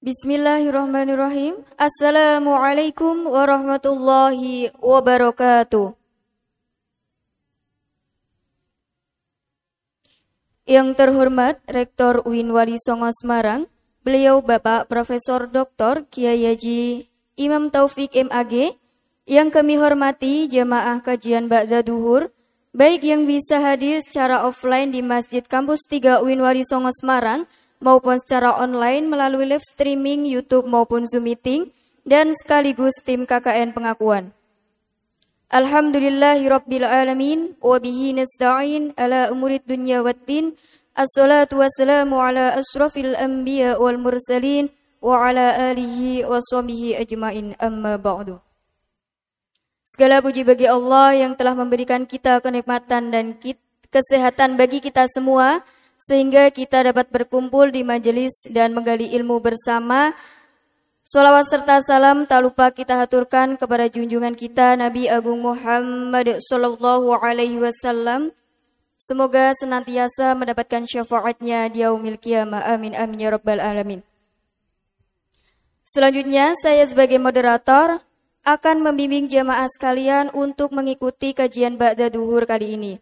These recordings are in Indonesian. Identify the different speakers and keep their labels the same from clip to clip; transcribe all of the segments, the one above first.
Speaker 1: Bismillahirrahmanirrahim. Assalamualaikum warahmatullahi wabarakatuh. Yang terhormat Rektor UIN Wali Songo Semarang, beliau Bapak Profesor Dr. Kiai Haji Imam Taufik MAG, yang kami hormati jemaah kajian Ba'za Duhur, baik yang bisa hadir secara offline di Masjid Kampus 3 UIN Wali Songo Semarang, maupun secara online melalui live streaming YouTube maupun Zoom meeting dan sekaligus tim KKN pengakuan. Alhamdulillahirabbil alamin wa ala umurid dunya waddin. Assalatu wassalamu ala asrafil anbiya wal mursalin wa ala alihi wa ajmain amma ba'du. Segala puji bagi Allah yang telah memberikan kita kenikmatan dan kesehatan bagi kita semua sehingga kita dapat berkumpul di majelis dan menggali ilmu bersama. Salawat serta salam tak lupa kita haturkan kepada junjungan kita Nabi Agung Muhammad Sallallahu Alaihi Wasallam. Semoga senantiasa mendapatkan syafaatnya di yaumil qiyamah. Amin amin ya rabbal alamin. Selanjutnya saya sebagai moderator akan membimbing jamaah sekalian untuk mengikuti kajian Ba'da Duhur kali ini.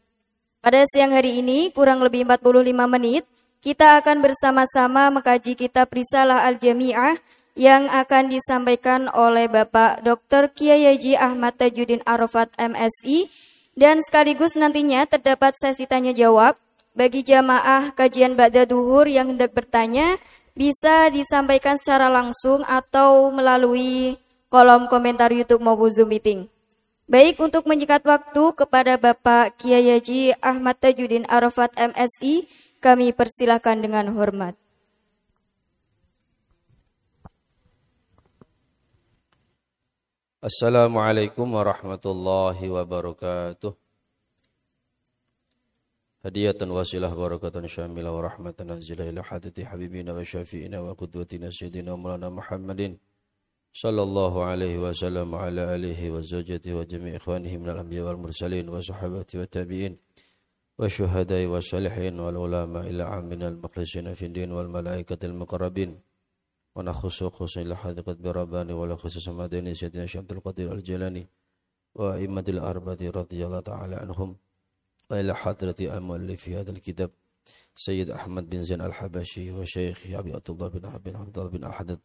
Speaker 1: Pada siang hari ini, kurang lebih 45 menit, kita akan bersama-sama mengkaji kitab Risalah Al-Jami'ah yang akan disampaikan oleh Bapak Dr. Kiai Haji Ahmad Tajuddin Arafat MSI dan sekaligus nantinya terdapat sesi tanya jawab bagi jamaah kajian Ba'da Duhur yang hendak bertanya bisa disampaikan secara langsung atau melalui kolom komentar YouTube maupun meeting. Baik untuk menyikat waktu kepada Bapak Kiai Haji Ahmad Tajuddin Arafat MSI, kami persilahkan dengan hormat.
Speaker 2: Assalamualaikum warahmatullahi wabarakatuh. Hadiyatan wasilah barakatan syamilah wa rahmatan nazilah ila hadati habibina wa syafi'ina wa qudwatina sayyidina maulana Muhammadin صلى الله عليه وسلم وعلى آله وزوجته وجميع إخوانه من الأنبياء والمرسلين وصحابته والتابعين والشهداء والصالحين والعلماء إلى عامنا المخلصين في الدين والملائكة المقربين. ونخص خصوصا إلى حديقة برباني ولا خصوص مدينة سيدنا شمس القدير الجيلاني وأئمة الأربعة رضي الله تعالى عنهم وإلى حضرة المؤلف في هذا الكتاب سيد أحمد بن زين الحبشي وشيخ أبي عبد الله بن عبد الله بن أحد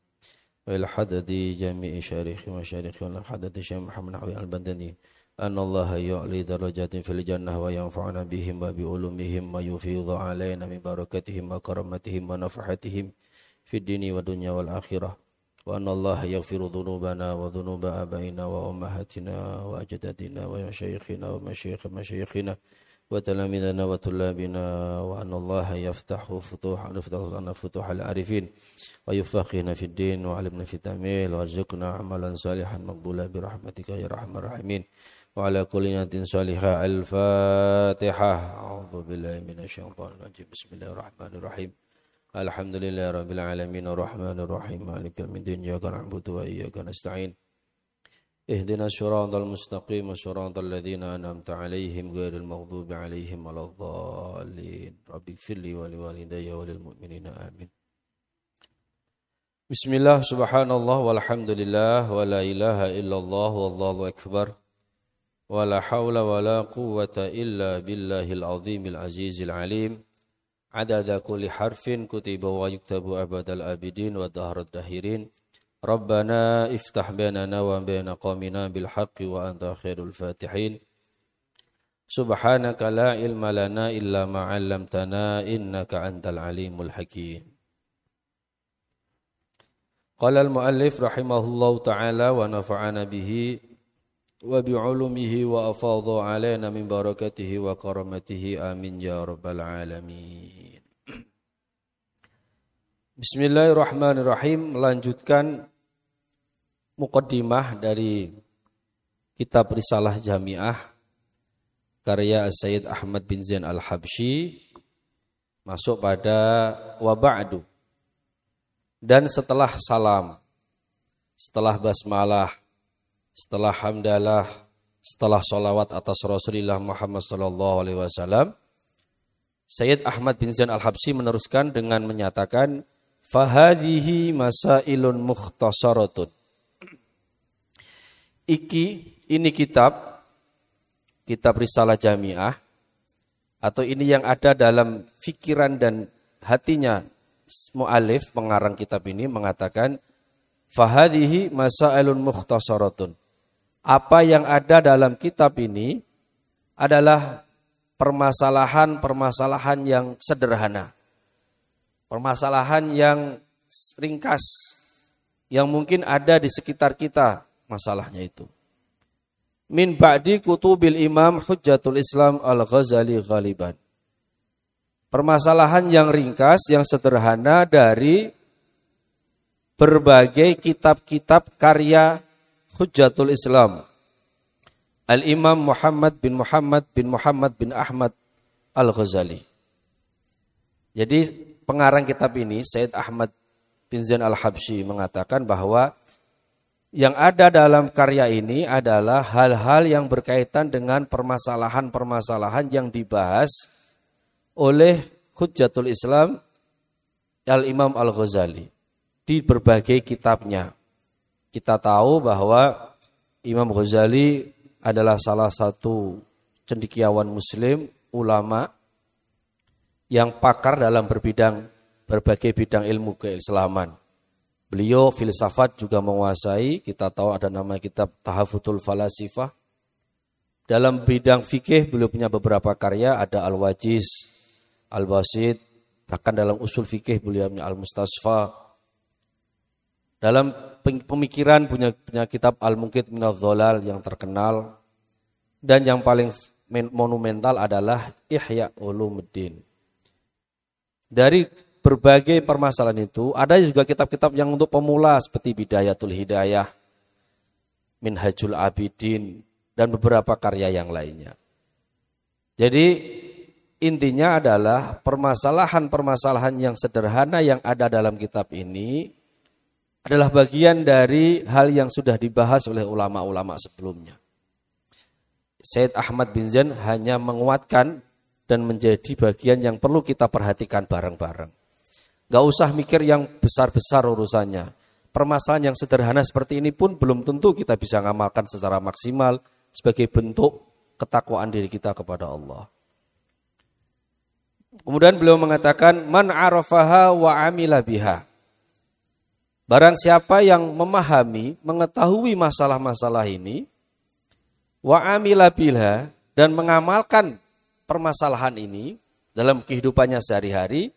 Speaker 2: والحدد جميع شارخ وشارخ والحدد شيخ محمد عبد البندني أن الله يعلي درجات في الجنة وينفعنا بهم وبعلومهم ويفيض علينا من بركتهم وكرمتهم ونفحتهم في الدين والدنيا والآخرة وأن الله يغفر ذنوبنا وذنوب آبائنا وأمهاتنا وأجدادنا ومشايخنا ومشايخ مشايخنا وتلاميذنا وطلابنا وأن الله يفتح فتوح يفتح لنا فتوح العارفين ويفقهنا في الدين وعلمنا في التأميل وارزقنا عملا صالحا مقبولا برحمتك يا أرحم الراحمين. وعلى كل نية صالحة الفاتحة. أعوذ بالله من الشيطان الرجيم. بسم الله الرحمن الرحيم. الحمد لله رب العالمين. الرحمن الرحيم. مالك من الدين. إياك نعبد وإياك نستعين. اهدنا الصراط المستقيم صراط الذين أنعمت عليهم غير المغضوب عليهم ولا الضالين. رب اغفر لي ولوالدي وللمؤمنين آمين. بسم الله سبحان الله والحمد لله ولا إله إلا الله والله أكبر. ولا حول ولا قوة إلا بالله العظيم العزيز العليم. عدد كل حرف كتب ويكتب أبد الآبدين ودهر الدهيرين ربنا افتح بيننا وبين قومنا بالحق وأنت خير الفاتحين. سبحانك لا علم لنا إلا ما علمتنا إنك أنت العليم الحكيم. قال المؤلف رحمه الله تعالى ونفعنا به وبعلومه وأفاض علينا من بركته وكرمته. آمين يا رب العالمين. Bismillahirrahmanirrahim melanjutkan mukaddimah dari kitab Risalah Jamiah karya Sayyid Ahmad bin Zain Al-Habsyi masuk pada waba'du dan setelah salam setelah basmalah setelah hamdalah setelah solawat atas Rasulullah Muhammad sallallahu alaihi wasallam Sayyid Ahmad bin Zain Al-Habsyi meneruskan dengan menyatakan
Speaker 3: Fahadihi masailun mukhtasaratun. Iki ini kitab kitab Risalah Jamiah atau ini yang ada dalam fikiran dan hatinya mu'alif pengarang kitab ini mengatakan fahadihi masailun mukhtasaratun. Apa yang ada dalam kitab ini adalah permasalahan-permasalahan yang sederhana permasalahan yang ringkas yang mungkin ada di sekitar kita masalahnya itu. Min ba'di kutubil Imam Hujjatul Islam Al-Ghazali Ghaliban. Permasalahan yang ringkas, yang sederhana dari berbagai kitab-kitab karya Hujjatul Islam. Al-Imam Muhammad bin Muhammad bin Muhammad bin Ahmad Al-Ghazali. Jadi pengarang kitab ini, Said Ahmad bin Zain Al-Habsyi mengatakan bahwa yang ada dalam karya ini adalah hal-hal yang berkaitan dengan permasalahan-permasalahan yang dibahas oleh Hujjatul Islam Al-Imam Al-Ghazali di berbagai kitabnya. Kita tahu bahwa Imam Ghazali adalah salah satu cendikiawan muslim, ulama yang pakar dalam berbidang berbagai bidang ilmu keislaman. Beliau filsafat juga menguasai, kita tahu ada nama kitab Tahafutul Falasifah. Dalam bidang fikih beliau punya beberapa karya, ada Al-Wajiz, Al-Basid, bahkan dalam usul fikih beliau punya Al-Mustasfa. Dalam pemikiran punya, punya kitab Al-Mungkit Minal Dholal yang terkenal. Dan yang paling monumental adalah Ihya Ulumuddin dari berbagai permasalahan itu ada juga kitab-kitab yang untuk pemula seperti Bidayatul Hidayah, Minhajul Abidin dan beberapa karya yang lainnya. Jadi intinya adalah permasalahan-permasalahan yang sederhana yang ada dalam kitab ini adalah bagian dari hal yang sudah dibahas oleh ulama-ulama sebelumnya. Said Ahmad bin Zain hanya menguatkan dan menjadi bagian yang perlu kita perhatikan bareng-bareng. Gak usah mikir yang besar-besar urusannya. Permasalahan yang sederhana seperti ini pun belum tentu kita bisa ngamalkan secara maksimal sebagai bentuk ketakwaan diri kita kepada Allah. Kemudian beliau mengatakan man arafaha wa amila biha. Barang siapa yang memahami, mengetahui masalah-masalah ini wa amila biha dan mengamalkan permasalahan ini dalam kehidupannya sehari-hari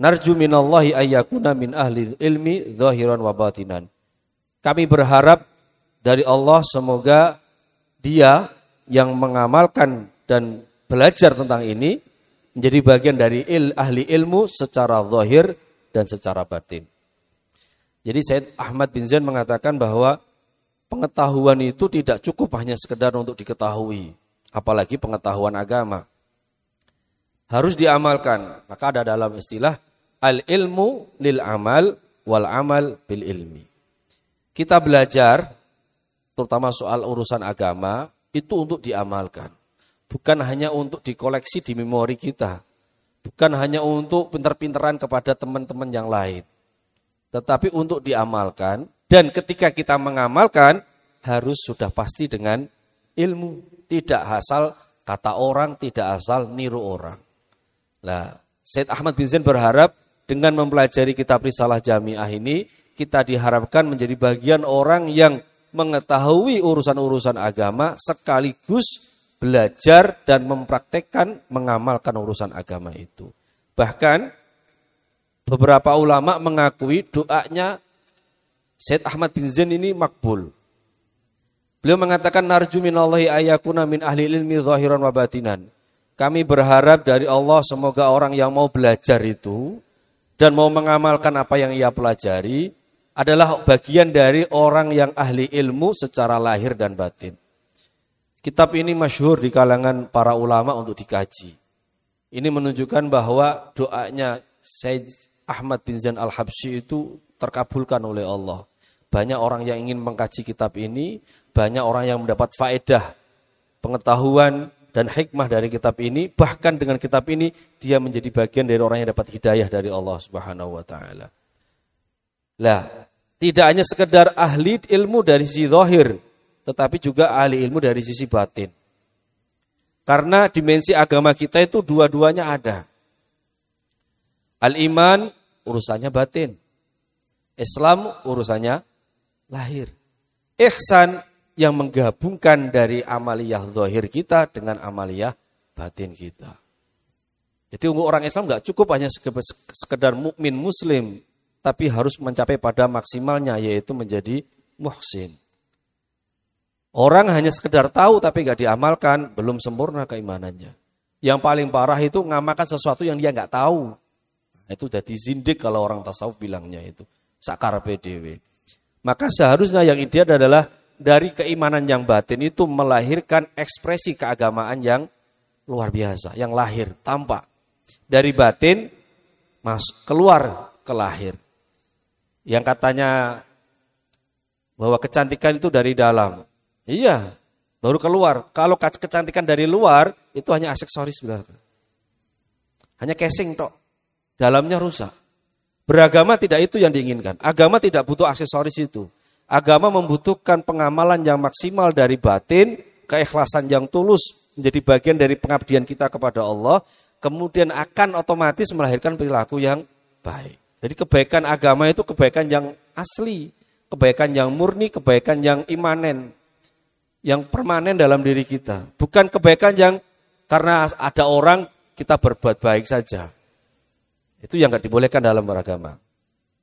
Speaker 3: narju minallahi ayyakuna min ahli ilmi zahiran wa batinan kami berharap dari Allah semoga dia yang mengamalkan dan belajar tentang ini menjadi bagian dari il, ahli ilmu secara zahir dan secara batin. Jadi Said Ahmad bin Zain mengatakan bahwa pengetahuan itu tidak cukup hanya sekedar untuk diketahui, apalagi pengetahuan agama. Harus diamalkan. Maka ada dalam istilah al-ilmu lil amal wal amal bil ilmi. Kita belajar terutama soal urusan agama itu untuk diamalkan. Bukan hanya untuk dikoleksi di memori kita. Bukan hanya untuk pinter-pinteran kepada teman-teman yang lain. Tetapi untuk diamalkan dan ketika kita mengamalkan harus sudah pasti dengan ilmu tidak asal kata orang, tidak asal niru orang. Nah, Said Ahmad bin Zain berharap dengan mempelajari kitab Risalah Jamiah ini, kita diharapkan menjadi bagian orang yang mengetahui urusan-urusan agama sekaligus belajar dan mempraktekkan mengamalkan urusan agama itu. Bahkan beberapa ulama mengakui doanya Said Ahmad bin Zain ini makbul. Beliau mengatakan narju minallahi ayakuna min ahli ilmi zahiran wa batinan. Kami berharap dari Allah semoga orang yang mau belajar itu dan mau mengamalkan apa yang ia pelajari adalah bagian dari orang yang ahli ilmu secara lahir dan batin. Kitab ini masyhur di kalangan para ulama untuk dikaji. Ini menunjukkan bahwa doanya Said Ahmad bin Zain Al-Habsyi itu terkabulkan oleh Allah. Banyak orang yang ingin mengkaji kitab ini banyak orang yang mendapat faedah, pengetahuan dan hikmah dari kitab ini, bahkan dengan kitab ini dia menjadi bagian dari orang yang dapat hidayah dari Allah Subhanahu wa taala. Lah, tidak hanya sekedar ahli ilmu dari sisi zahir, tetapi juga ahli ilmu dari sisi batin. Karena dimensi agama kita itu dua-duanya ada. Al-iman urusannya batin. Islam urusannya lahir. Ihsan yang menggabungkan dari amaliyah zahir kita dengan amaliyah batin kita. Jadi umum orang Islam nggak cukup hanya sekedar mukmin muslim, tapi harus mencapai pada maksimalnya yaitu menjadi muhsin. Orang hanya sekedar tahu tapi nggak diamalkan, belum sempurna keimanannya. Yang paling parah itu ngamalkan sesuatu yang dia nggak tahu. Itu jadi zindik kalau orang tasawuf bilangnya itu. Sakar PDW. Maka seharusnya yang ideal adalah dari keimanan yang batin itu melahirkan ekspresi keagamaan yang luar biasa, yang lahir, tampak. Dari batin mas keluar ke lahir. Yang katanya bahwa kecantikan itu dari dalam. Iya, baru keluar. Kalau kecantikan dari luar itu hanya aksesoris belaka. Hanya casing tok. Dalamnya rusak. Beragama tidak itu yang diinginkan. Agama tidak butuh aksesoris itu. Agama membutuhkan pengamalan yang maksimal dari batin, keikhlasan yang tulus menjadi bagian dari pengabdian kita kepada Allah, kemudian akan otomatis melahirkan perilaku yang baik. Jadi kebaikan agama itu kebaikan yang asli, kebaikan yang murni, kebaikan yang imanen, yang permanen dalam diri kita. Bukan kebaikan yang karena ada orang kita berbuat baik saja. Itu yang nggak dibolehkan dalam beragama.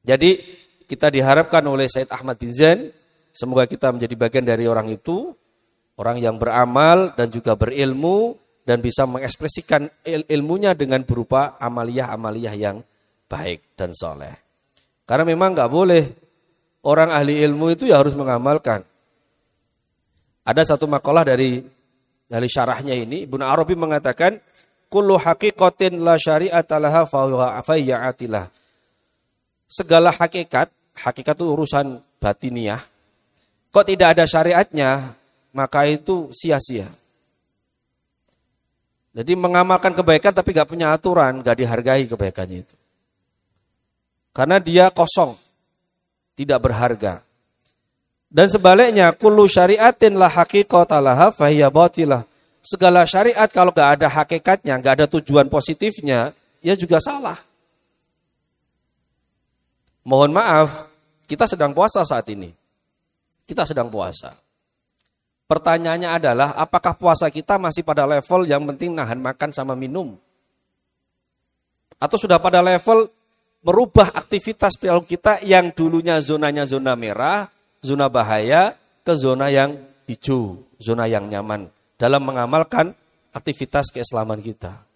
Speaker 3: Jadi kita diharapkan oleh Said Ahmad bin Zain, semoga kita menjadi bagian dari orang itu, orang yang beramal dan juga berilmu dan bisa mengekspresikan il ilmunya dengan berupa amaliyah-amaliyah yang baik dan soleh. Karena memang nggak boleh orang ahli ilmu itu ya harus mengamalkan. Ada satu makalah dari dari syarahnya ini, Ibnu Arabi mengatakan, kullu haqiqatin la syari'ata laha fayya'atilah. Segala hakikat, hakikat itu urusan batiniah. Kok tidak ada syariatnya, maka itu sia-sia. Jadi mengamalkan kebaikan tapi gak punya aturan, gak dihargai kebaikannya itu. Karena dia kosong, tidak berharga. Dan sebaliknya, kullu syariatin la haqiqatalaha fahiyya batilah segala syariat kalau gak ada hakikatnya, gak ada tujuan positifnya, ya juga salah. Mohon maaf, kita sedang puasa saat ini. Kita sedang puasa. Pertanyaannya adalah, apakah puasa kita masih pada level yang penting nahan makan sama minum? Atau sudah pada level merubah aktivitas perilaku kita yang dulunya zonanya zona merah, zona bahaya, ke zona yang hijau, zona yang nyaman dalam mengamalkan aktivitas keislaman kita.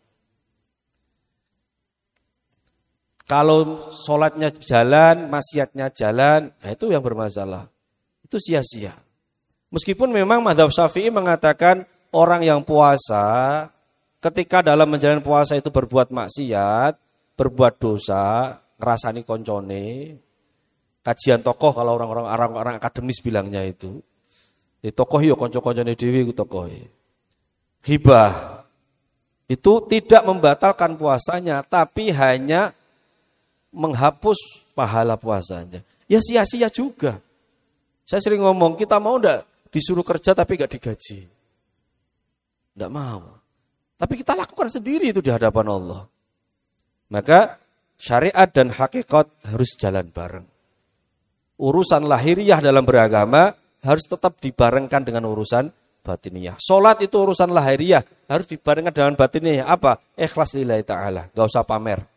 Speaker 3: Kalau sholatnya jalan, maksiatnya jalan, nah itu yang bermasalah. Itu sia-sia. Meskipun memang madhab syafi'i mengatakan orang yang puasa, ketika dalam menjalani puasa itu berbuat maksiat, berbuat dosa, ngerasani koncone, kajian tokoh kalau orang-orang orang-orang akademis bilangnya itu, di tokoh yo konco-koncone dewi ku tokoh. Hibah itu tidak membatalkan puasanya, tapi hanya menghapus pahala puasanya. Ya sia-sia juga. Saya sering ngomong, kita mau ndak disuruh kerja tapi gak digaji? Ndak mau. Tapi kita lakukan sendiri itu di hadapan Allah. Maka syariat dan hakikat harus jalan bareng. Urusan lahiriah dalam beragama harus tetap dibarengkan dengan urusan batiniah. Sholat itu urusan lahiriah, harus dibarengkan dengan batiniah. Apa? Ikhlas lillahi ta'ala, gak usah pamer.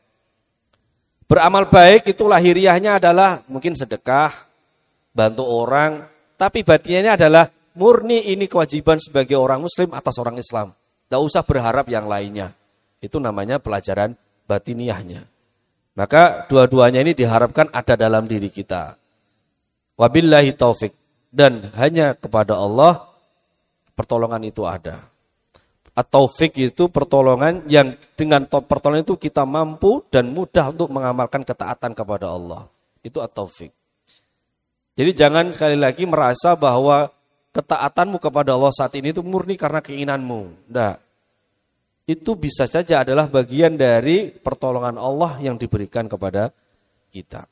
Speaker 3: Beramal baik itu lahiriahnya adalah mungkin sedekah, bantu orang, tapi batinnya adalah murni ini kewajiban sebagai orang muslim atas orang Islam. Gak usah berharap yang lainnya. Itu namanya pelajaran batiniahnya. Maka dua-duanya ini diharapkan ada dalam diri kita. Wabillahi taufik dan hanya kepada Allah pertolongan itu ada. Atau fik itu pertolongan yang dengan pertolongan itu kita mampu dan mudah untuk mengamalkan ketaatan kepada Allah. Itu atau fik. Jadi jangan sekali lagi merasa bahwa ketaatanmu kepada Allah saat ini itu murni karena keinginanmu. Tidak. itu bisa saja adalah bagian dari pertolongan Allah yang diberikan kepada kita.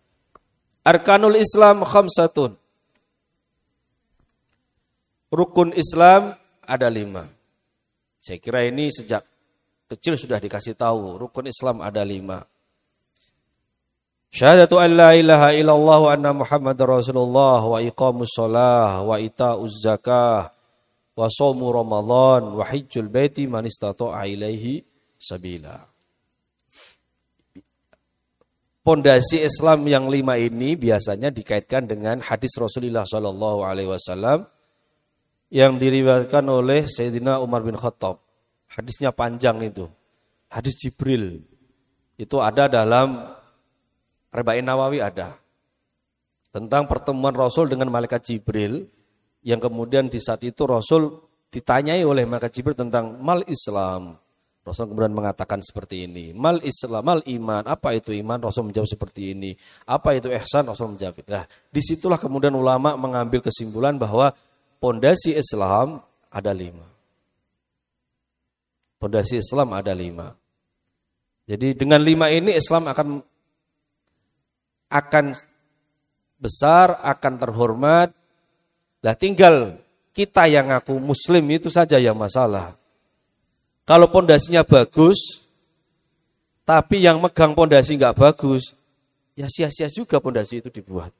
Speaker 3: Arkanul Islam khamsatun. Rukun Islam ada lima. Saya kira ini sejak kecil sudah dikasih tahu. Rukun Islam ada lima. Syahadatu an la ilaha illallah wa anna Muhammad Rasulullah wa iqamus salah wa ita'uz zakah wa somu Ramadan wa hijjul baiti man istata'a ilaihi sabila. Pondasi Islam yang lima ini biasanya dikaitkan dengan hadis Rasulullah Shallallahu Alaihi Wasallam yang diriwayatkan oleh Sayyidina Umar bin Khattab. Hadisnya panjang itu. Hadis Jibril. Itu ada dalam Reba'in Nawawi ada. Tentang pertemuan Rasul dengan malaikat Jibril yang kemudian di saat itu Rasul ditanyai oleh malaikat Jibril tentang mal Islam. Rasul kemudian mengatakan seperti ini, mal Islam, mal iman, apa itu iman? Rasul menjawab seperti ini. Apa itu ihsan? Rasul menjawab. Nah, di situlah kemudian ulama mengambil kesimpulan bahwa pondasi Islam ada lima. Pondasi Islam ada lima. Jadi dengan lima ini Islam akan akan besar, akan terhormat, lah tinggal kita yang ngaku muslim itu saja yang masalah. Kalau pondasinya bagus, tapi yang megang pondasi nggak bagus, ya sia-sia juga pondasi itu dibuat.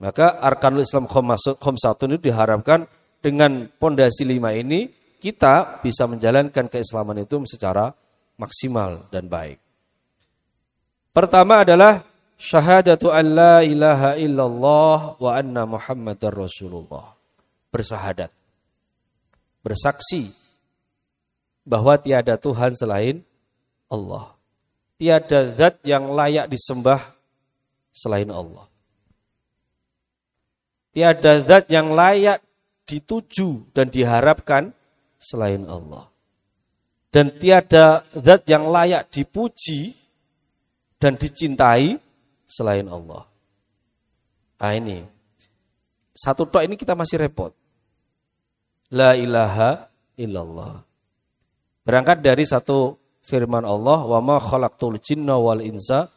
Speaker 3: Maka arkanul Islam khomsatun itu diharapkan dengan pondasi lima ini kita bisa menjalankan keislaman itu secara maksimal dan baik. Pertama adalah syahadatu an la ilaha illallah wa anna muhammadar rasulullah. Bersahadat. Bersaksi bahwa tiada Tuhan selain Allah. Tiada zat yang layak disembah selain Allah. Tiada zat yang layak dituju dan diharapkan selain Allah. Dan tiada zat yang layak dipuji dan dicintai selain Allah. Nah ini. Satu tok ini kita masih repot. La ilaha illallah. Berangkat dari satu firman Allah, "Wa ma khalaqtul jinna wal insa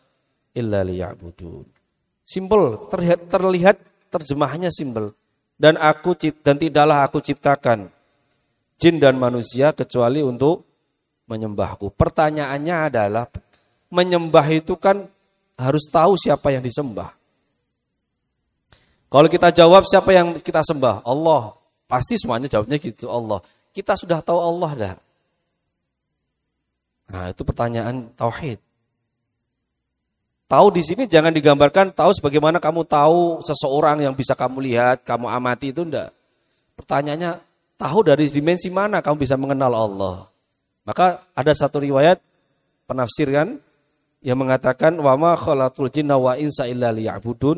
Speaker 3: illa liya'budun." Simpel, terlihat, terlihat terjemahannya simpel. Dan aku dan tidaklah aku ciptakan jin dan manusia kecuali untuk menyembahku. Pertanyaannya adalah menyembah itu kan harus tahu siapa yang disembah. Kalau kita jawab siapa yang kita sembah? Allah. Pasti semuanya jawabnya gitu, Allah. Kita sudah tahu Allah dah. Nah, itu pertanyaan tauhid. Tahu di sini jangan digambarkan tahu sebagaimana kamu tahu seseorang yang bisa kamu lihat, kamu amati itu enggak. Pertanyaannya, tahu dari dimensi mana kamu bisa mengenal Allah? Maka ada satu riwayat penafsir kan yang mengatakan wa ma khalatul jinna wa insa illa liya'budun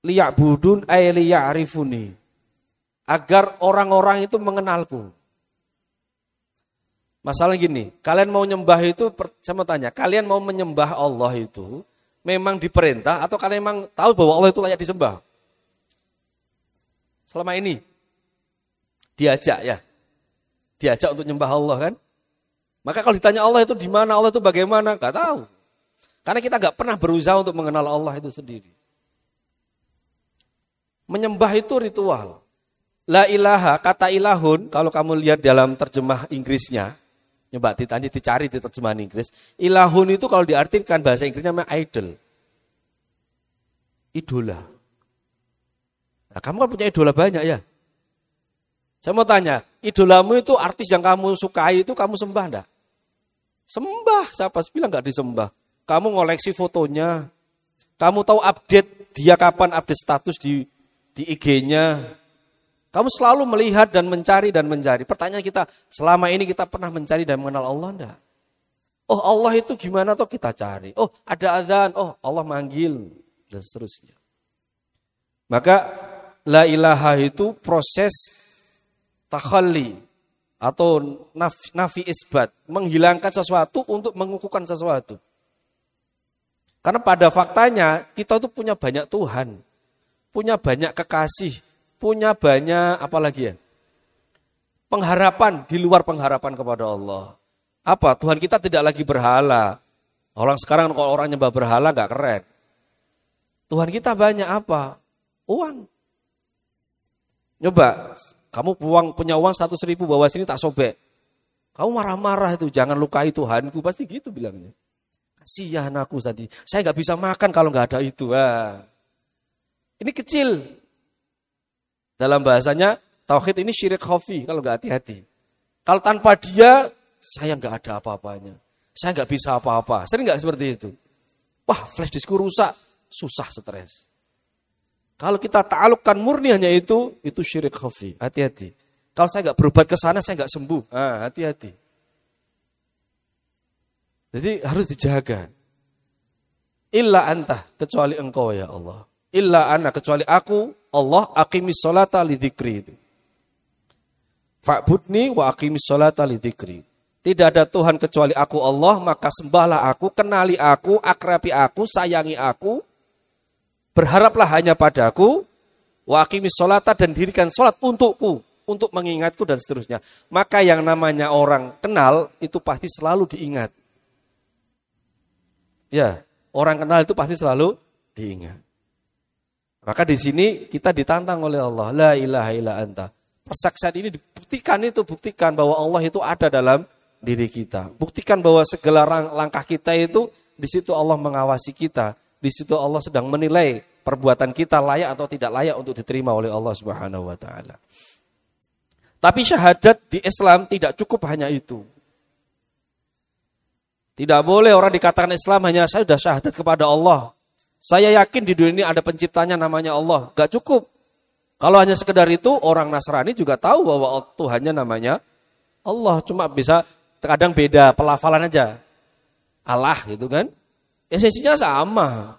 Speaker 3: liya'budun ay liya'rifuni agar orang-orang itu mengenalku. Masalah gini, kalian mau nyembah itu saya mau tanya, kalian mau menyembah Allah itu memang diperintah atau kalian memang tahu bahwa Allah itu layak disembah? Selama ini diajak ya. Diajak untuk nyembah Allah kan? Maka kalau ditanya Allah itu di mana, Allah itu bagaimana, nggak tahu. Karena kita nggak pernah berusaha untuk mengenal Allah itu sendiri. Menyembah itu ritual. La ilaha, kata ilahun, kalau kamu lihat dalam terjemah Inggrisnya, nyoba ditanya dicari di terjemahan Inggris, ilahun itu kalau diartikan bahasa Inggrisnya namanya idol. Idola. Nah, kamu kan punya idola banyak ya? Saya mau tanya, idolamu itu artis yang kamu sukai itu kamu sembah enggak? Sembah, siapa bilang nggak disembah? Kamu ngoleksi fotonya, kamu tahu update dia kapan update status di di IG-nya. Kamu selalu melihat dan mencari dan mencari. Pertanyaan kita, selama ini kita pernah mencari dan mengenal Allah enggak? Oh Allah itu gimana tuh kita cari. Oh ada azan, oh Allah manggil dan seterusnya. Maka la ilaha itu proses takhalli atau nafi, nafi isbat, menghilangkan sesuatu untuk mengukuhkan sesuatu. Karena pada faktanya kita itu punya banyak Tuhan, punya banyak kekasih, punya banyak apa lagi ya? pengharapan di luar pengharapan kepada Allah. Apa? Tuhan kita tidak lagi berhala. Orang sekarang kalau orang nyembah berhala nggak keren. Tuhan kita banyak apa? Uang. Nyoba, kamu uang, punya uang 100 ribu bawa sini tak sobek. Kamu marah-marah itu, jangan lukai Tuhanku. Pasti gitu bilangnya. Kasihan aku tadi. Saya nggak bisa makan kalau nggak ada itu. Ah. Ini kecil. Dalam bahasanya, tauhid ini syirik khafi kalau nggak hati-hati. Kalau tanpa dia, saya nggak ada apa-apanya. Saya nggak bisa apa-apa. Sering nggak seperti itu? Wah, flash diskku rusak. Susah stres. Kalau kita ta'alukkan murni hanya itu, itu syirik khafi. Hati-hati. Kalau saya nggak berobat ke sana, saya nggak sembuh. Ah, hati-hati. Jadi harus dijaga. Illa anta, kecuali engkau ya Allah. Illa ana, kecuali aku, Allah, akimis sholata lidikri itu. Fa'budni wa akimis sholata lidikri. Tidak ada Tuhan kecuali aku Allah, maka sembahlah aku, kenali aku, akrabi aku, sayangi aku, Berharaplah hanya padaku, wa aqimis sholata dan dirikan sholat untukku, untuk mengingatku dan seterusnya. Maka yang namanya orang kenal itu pasti selalu diingat. Ya, orang kenal itu pasti selalu diingat. Maka di sini kita ditantang oleh Allah, la ilaha illa anta. Persaksian ini dibuktikan itu, buktikan bahwa Allah itu ada dalam diri kita. Buktikan bahwa segala langkah kita itu di situ Allah mengawasi kita di situ Allah sedang menilai perbuatan kita layak atau tidak layak untuk diterima oleh Allah Subhanahu wa taala. Tapi syahadat di Islam tidak cukup hanya itu. Tidak boleh orang dikatakan Islam hanya saya sudah syahadat kepada Allah. Saya yakin di dunia ini ada penciptanya namanya Allah. Gak cukup. Kalau hanya sekedar itu, orang Nasrani juga tahu bahwa Tuhannya namanya Allah. Cuma bisa kadang beda pelafalan aja. Allah gitu kan. Esensinya sama.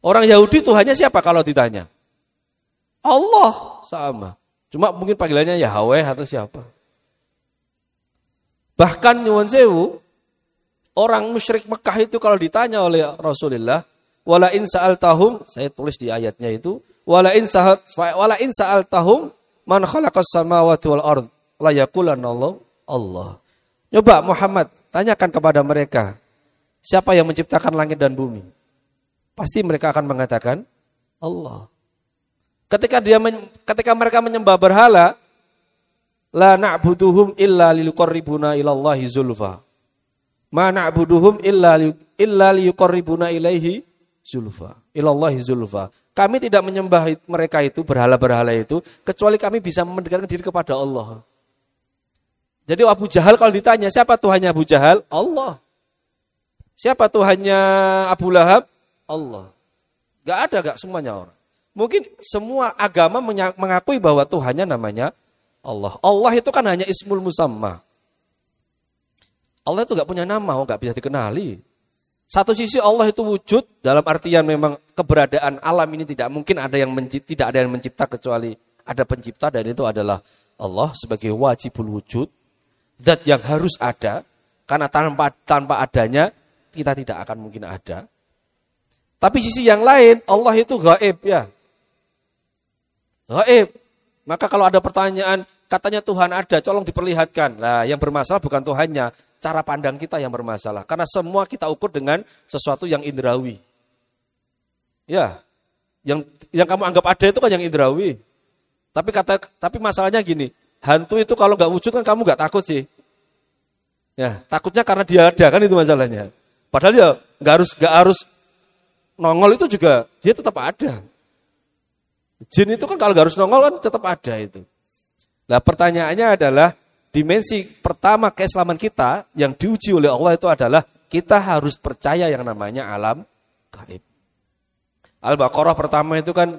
Speaker 3: Orang Yahudi Tuhannya siapa kalau ditanya? Allah sama. Cuma mungkin panggilannya Yahweh atau siapa. Bahkan Nyuwun Sewu, orang musyrik Mekah itu kalau ditanya oleh Rasulullah, wala in tahum, saya tulis di ayatnya itu, wala in sa'al wala in tahum man khalaqas samawati wal ard la Allah. Allah. Coba Muhammad tanyakan kepada mereka, Siapa yang menciptakan langit dan bumi? Pasti mereka akan mengatakan Allah. Ketika dia ketika mereka menyembah berhala, la na'buduhum illa liqarribuna ilallahi zulfa. Ma na'buduhum illa illa liqarribuna ilaihi zulfa. Ilallahi zulfa. Kami tidak menyembah mereka itu berhala-berhala itu kecuali kami bisa mendekatkan diri kepada Allah. Jadi Abu Jahal kalau ditanya siapa Tuhannya Abu Jahal? Allah. Siapa Tuhannya Abu Lahab? Allah. Gak ada gak semuanya orang. Mungkin semua agama mengakui bahwa Tuhannya namanya Allah. Allah itu kan hanya ismul musamma. Allah itu gak punya nama, oh, gak bisa dikenali. Satu sisi Allah itu wujud dalam artian memang keberadaan alam ini tidak mungkin ada yang mencipta, tidak ada yang mencipta kecuali ada pencipta dan itu adalah Allah sebagai wajibul wujud. Zat yang harus ada karena tanpa tanpa adanya kita tidak akan mungkin ada. Tapi sisi yang lain, Allah itu gaib ya. Gaib. Maka kalau ada pertanyaan, katanya Tuhan ada, tolong diperlihatkan. Nah, yang bermasalah bukan Tuhannya, cara pandang kita yang bermasalah. Karena semua kita ukur dengan sesuatu yang indrawi. Ya, yang yang kamu anggap ada itu kan yang indrawi. Tapi kata tapi masalahnya gini, hantu itu kalau nggak wujud kan kamu nggak takut sih. Ya, takutnya karena dia ada kan itu masalahnya. Padahal ya nggak harus nggak harus nongol itu juga dia tetap ada. Jin itu kan kalau nggak harus nongol kan tetap ada itu. Nah pertanyaannya adalah dimensi pertama keislaman kita yang diuji oleh Allah itu adalah kita harus percaya yang namanya alam gaib. Al-Baqarah pertama itu kan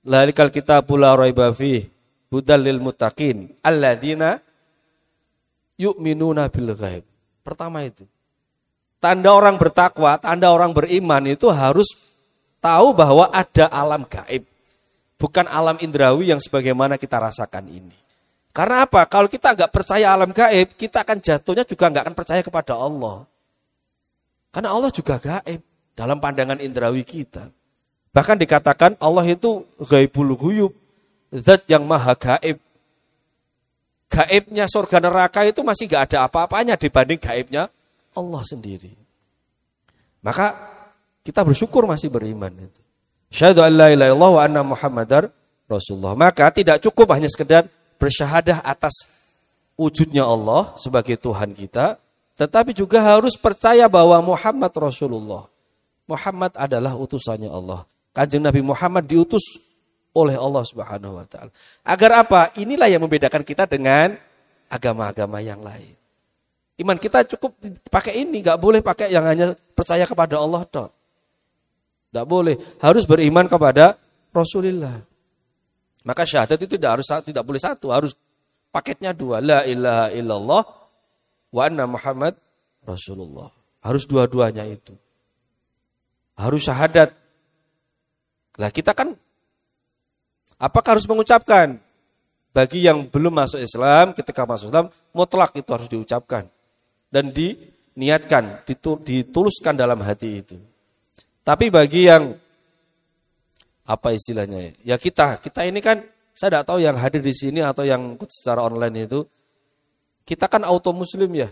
Speaker 3: Lalikal kita pula raiba fi hudal lil muttaqin alladzina yu'minuna bil ghaib. Pertama itu. Tanda orang bertakwa, tanda orang beriman itu harus tahu bahwa ada alam gaib. Bukan alam indrawi yang sebagaimana kita rasakan ini. Karena apa? Kalau kita nggak percaya alam gaib, kita akan jatuhnya juga nggak akan percaya kepada Allah. Karena Allah juga gaib dalam pandangan indrawi kita. Bahkan dikatakan Allah itu gaibul guyub, zat yang maha gaib. gaibnya surga neraka itu masih gak ada apa-apanya dibanding gaibnya Allah sendiri. Maka kita bersyukur masih beriman itu. Syahadu an la ilaha illallah wa anna muhammadar Rasulullah. Maka tidak cukup hanya sekedar bersyahadah atas wujudnya Allah sebagai Tuhan kita, tetapi juga harus percaya bahwa Muhammad Rasulullah. Muhammad adalah utusannya Allah. Kanjeng Nabi Muhammad diutus oleh Allah Subhanahu wa taala. Agar apa? Inilah yang membedakan kita dengan agama-agama yang lain. Iman kita cukup pakai ini, nggak boleh pakai yang hanya percaya kepada Allah toh. Nggak boleh, harus beriman kepada Rasulullah. Maka syahadat itu tidak harus tidak boleh satu, harus paketnya dua. La ilaha illallah wa anna Muhammad Rasulullah. Harus dua-duanya itu. Harus syahadat. Lah kita kan apakah harus mengucapkan? Bagi yang belum masuk Islam, ketika masuk Islam, mutlak itu harus diucapkan. Dan diniatkan, dituluskan dalam hati itu. Tapi bagi yang apa istilahnya ya? kita, kita ini kan saya tidak tahu yang hadir di sini atau yang secara online itu kita kan auto muslim ya.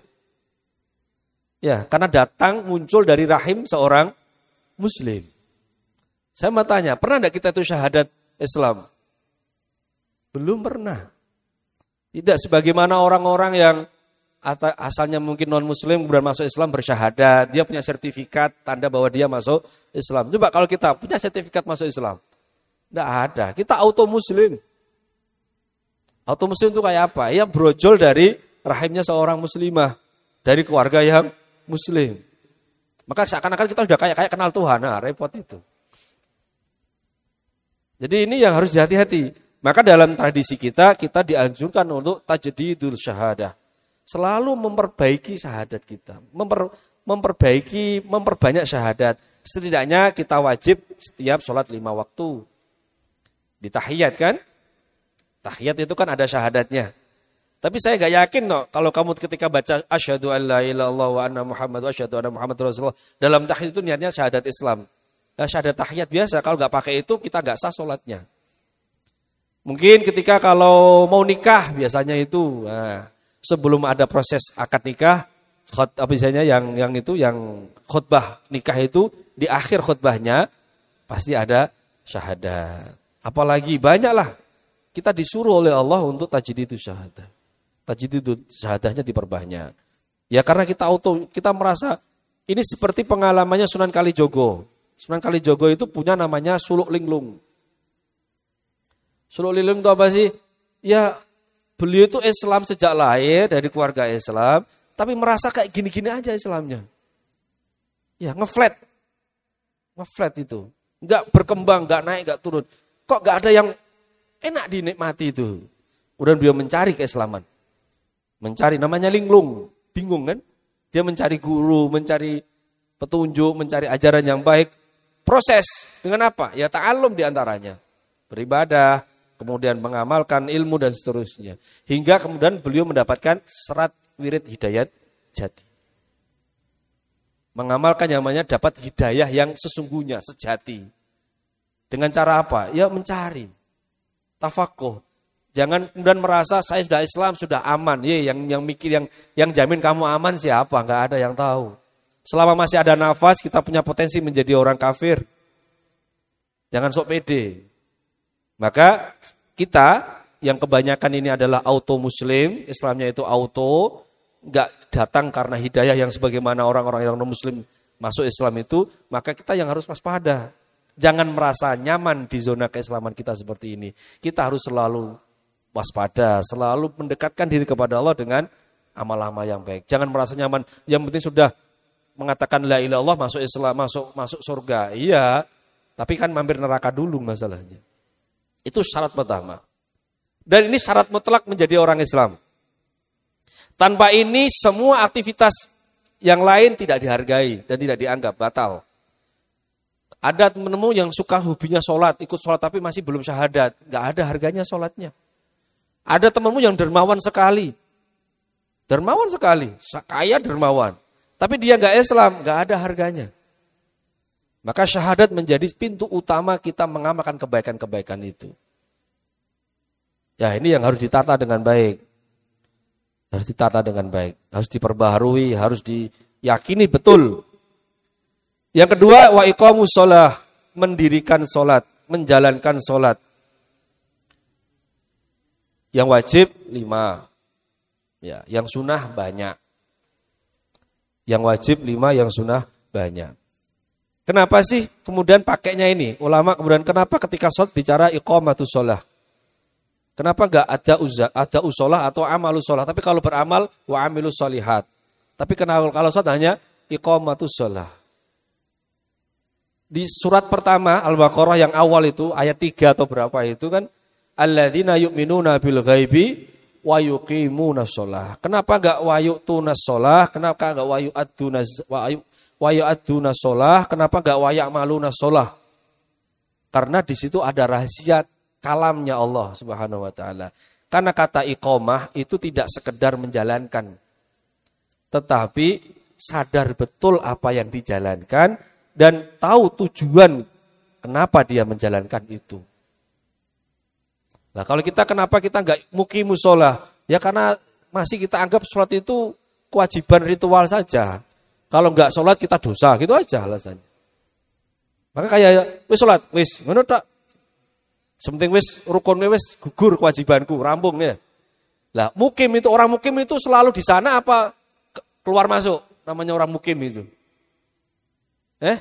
Speaker 3: Ya, karena datang muncul dari rahim seorang muslim. Saya mau tanya, pernah tidak kita itu syahadat Islam? Belum pernah. Tidak sebagaimana orang-orang yang asalnya mungkin non muslim kemudian masuk Islam bersyahadat, dia punya sertifikat tanda bahwa dia masuk Islam. Coba kalau kita punya sertifikat masuk Islam. Tidak ada, kita auto muslim. Auto muslim itu kayak apa? Ya brojol dari rahimnya seorang muslimah, dari keluarga yang muslim. Maka seakan-akan kita sudah kayak kayak kenal Tuhan, nah repot itu. Jadi ini yang harus hati-hati. Maka dalam tradisi kita, kita dianjurkan untuk tajdidul syahadah. Selalu memperbaiki syahadat kita. Memper, memperbaiki, memperbanyak syahadat. Setidaknya kita wajib setiap sholat lima waktu. Di tahiyat kan? Tahiyat itu kan ada syahadatnya. Tapi saya gak yakin no, kalau kamu ketika baca asyhadu an la ilaha wa anna Muhammad wa asyhadu anna Muhammad Rasulullah dalam tahiyat itu niatnya syahadat Islam. Nah, syahadat tahiyat biasa kalau nggak pakai itu kita nggak sah sholatnya. Mungkin ketika kalau mau nikah biasanya itu nah, sebelum ada proses akad nikah khot apa misalnya yang yang itu yang khutbah nikah itu di akhir khutbahnya pasti ada syahadat. Apalagi banyaklah kita disuruh oleh Allah untuk tajdid itu syahadat tajid itu syahadahnya diperbanyak. Ya karena kita auto, kita merasa ini seperti pengalamannya Sunan Kalijogo. Sunan Kalijogo itu punya namanya Suluk Linglung. Suluk Linglung itu apa sih? Ya beliau itu Islam sejak lahir dari keluarga Islam, tapi merasa kayak gini-gini aja Islamnya. Ya ngeflat. Ngeflat itu. Enggak berkembang, enggak naik, enggak turun. Kok enggak ada yang enak dinikmati itu. Kemudian beliau mencari keislaman. Mencari namanya linglung, bingung kan? Dia mencari guru, mencari petunjuk, mencari ajaran yang baik. Proses dengan apa? Ya ta'alum di antaranya. Beribadah, kemudian mengamalkan ilmu dan seterusnya. Hingga kemudian beliau mendapatkan serat wirid hidayat jati. Mengamalkan namanya dapat hidayah yang sesungguhnya, sejati. Dengan cara apa? Ya mencari. Tafakuh, Jangan kemudian merasa saya sudah Islam sudah aman. Ye, yang yang mikir yang yang jamin kamu aman siapa? Enggak ada yang tahu. Selama masih ada nafas kita punya potensi menjadi orang kafir. Jangan sok pede. Maka kita yang kebanyakan ini adalah auto muslim, Islamnya itu auto, enggak datang karena hidayah yang sebagaimana orang-orang yang non muslim masuk Islam itu, maka kita yang harus waspada. Jangan merasa nyaman di zona keislaman kita seperti ini. Kita harus selalu waspada, selalu mendekatkan diri kepada Allah dengan amal-amal yang baik. Jangan merasa nyaman, yang penting sudah mengatakan la ilaha Allah masuk Islam, masuk masuk surga. Iya, tapi kan mampir neraka dulu masalahnya. Itu syarat pertama. Dan ini syarat mutlak menjadi orang Islam. Tanpa ini semua aktivitas yang lain tidak dihargai dan tidak dianggap batal. Ada teman-teman yang suka hobinya sholat, ikut sholat tapi masih belum syahadat. Gak ada harganya sholatnya. Ada temanmu yang dermawan sekali. Dermawan sekali, kaya dermawan. Tapi dia nggak Islam, nggak ada harganya. Maka syahadat menjadi pintu utama kita mengamalkan kebaikan-kebaikan itu. Ya ini yang harus ditata dengan baik. Harus ditata dengan baik, harus diperbaharui, harus diyakini betul. Yang kedua, wa iqamus sholah, mendirikan sholat, menjalankan sholat. Yang wajib lima, ya, yang sunnah banyak. Yang wajib lima, yang sunnah banyak. Kenapa sih kemudian pakainya ini? Ulama kemudian kenapa ketika sholat bicara iqamatus sholah? Kenapa enggak ada uzza, ada usolah atau amalus sholah? Tapi kalau beramal wa amilus sholihat. Tapi kenapa kalau sholat hanya iqamatus sholah? Di surat pertama Al-Baqarah yang awal itu ayat 3 atau berapa itu kan alladzina yu'minuna bil ghaibi wa yuqimuna sholah. Kenapa enggak wa yu'tuna sholah? Kenapa enggak wa yu'aduna wa Waya aduna sholah, kenapa gak wayak maluna sholah? Karena di situ ada rahasia kalamnya Allah Subhanahu wa taala. Karena kata iqomah itu tidak sekedar menjalankan. Tetapi sadar betul apa yang dijalankan dan tahu tujuan kenapa dia menjalankan itu. Nah kalau kita kenapa kita nggak mukimu sholah? Ya karena masih kita anggap sholat itu kewajiban ritual saja. Kalau nggak sholat kita dosa, gitu aja alasannya. Maka kayak wis sholat, wis ngono tak. Sementing wis rukun wis gugur kewajibanku, rampung ya. Lah mukim itu orang mukim itu selalu di sana apa keluar masuk namanya orang mukim itu. Eh?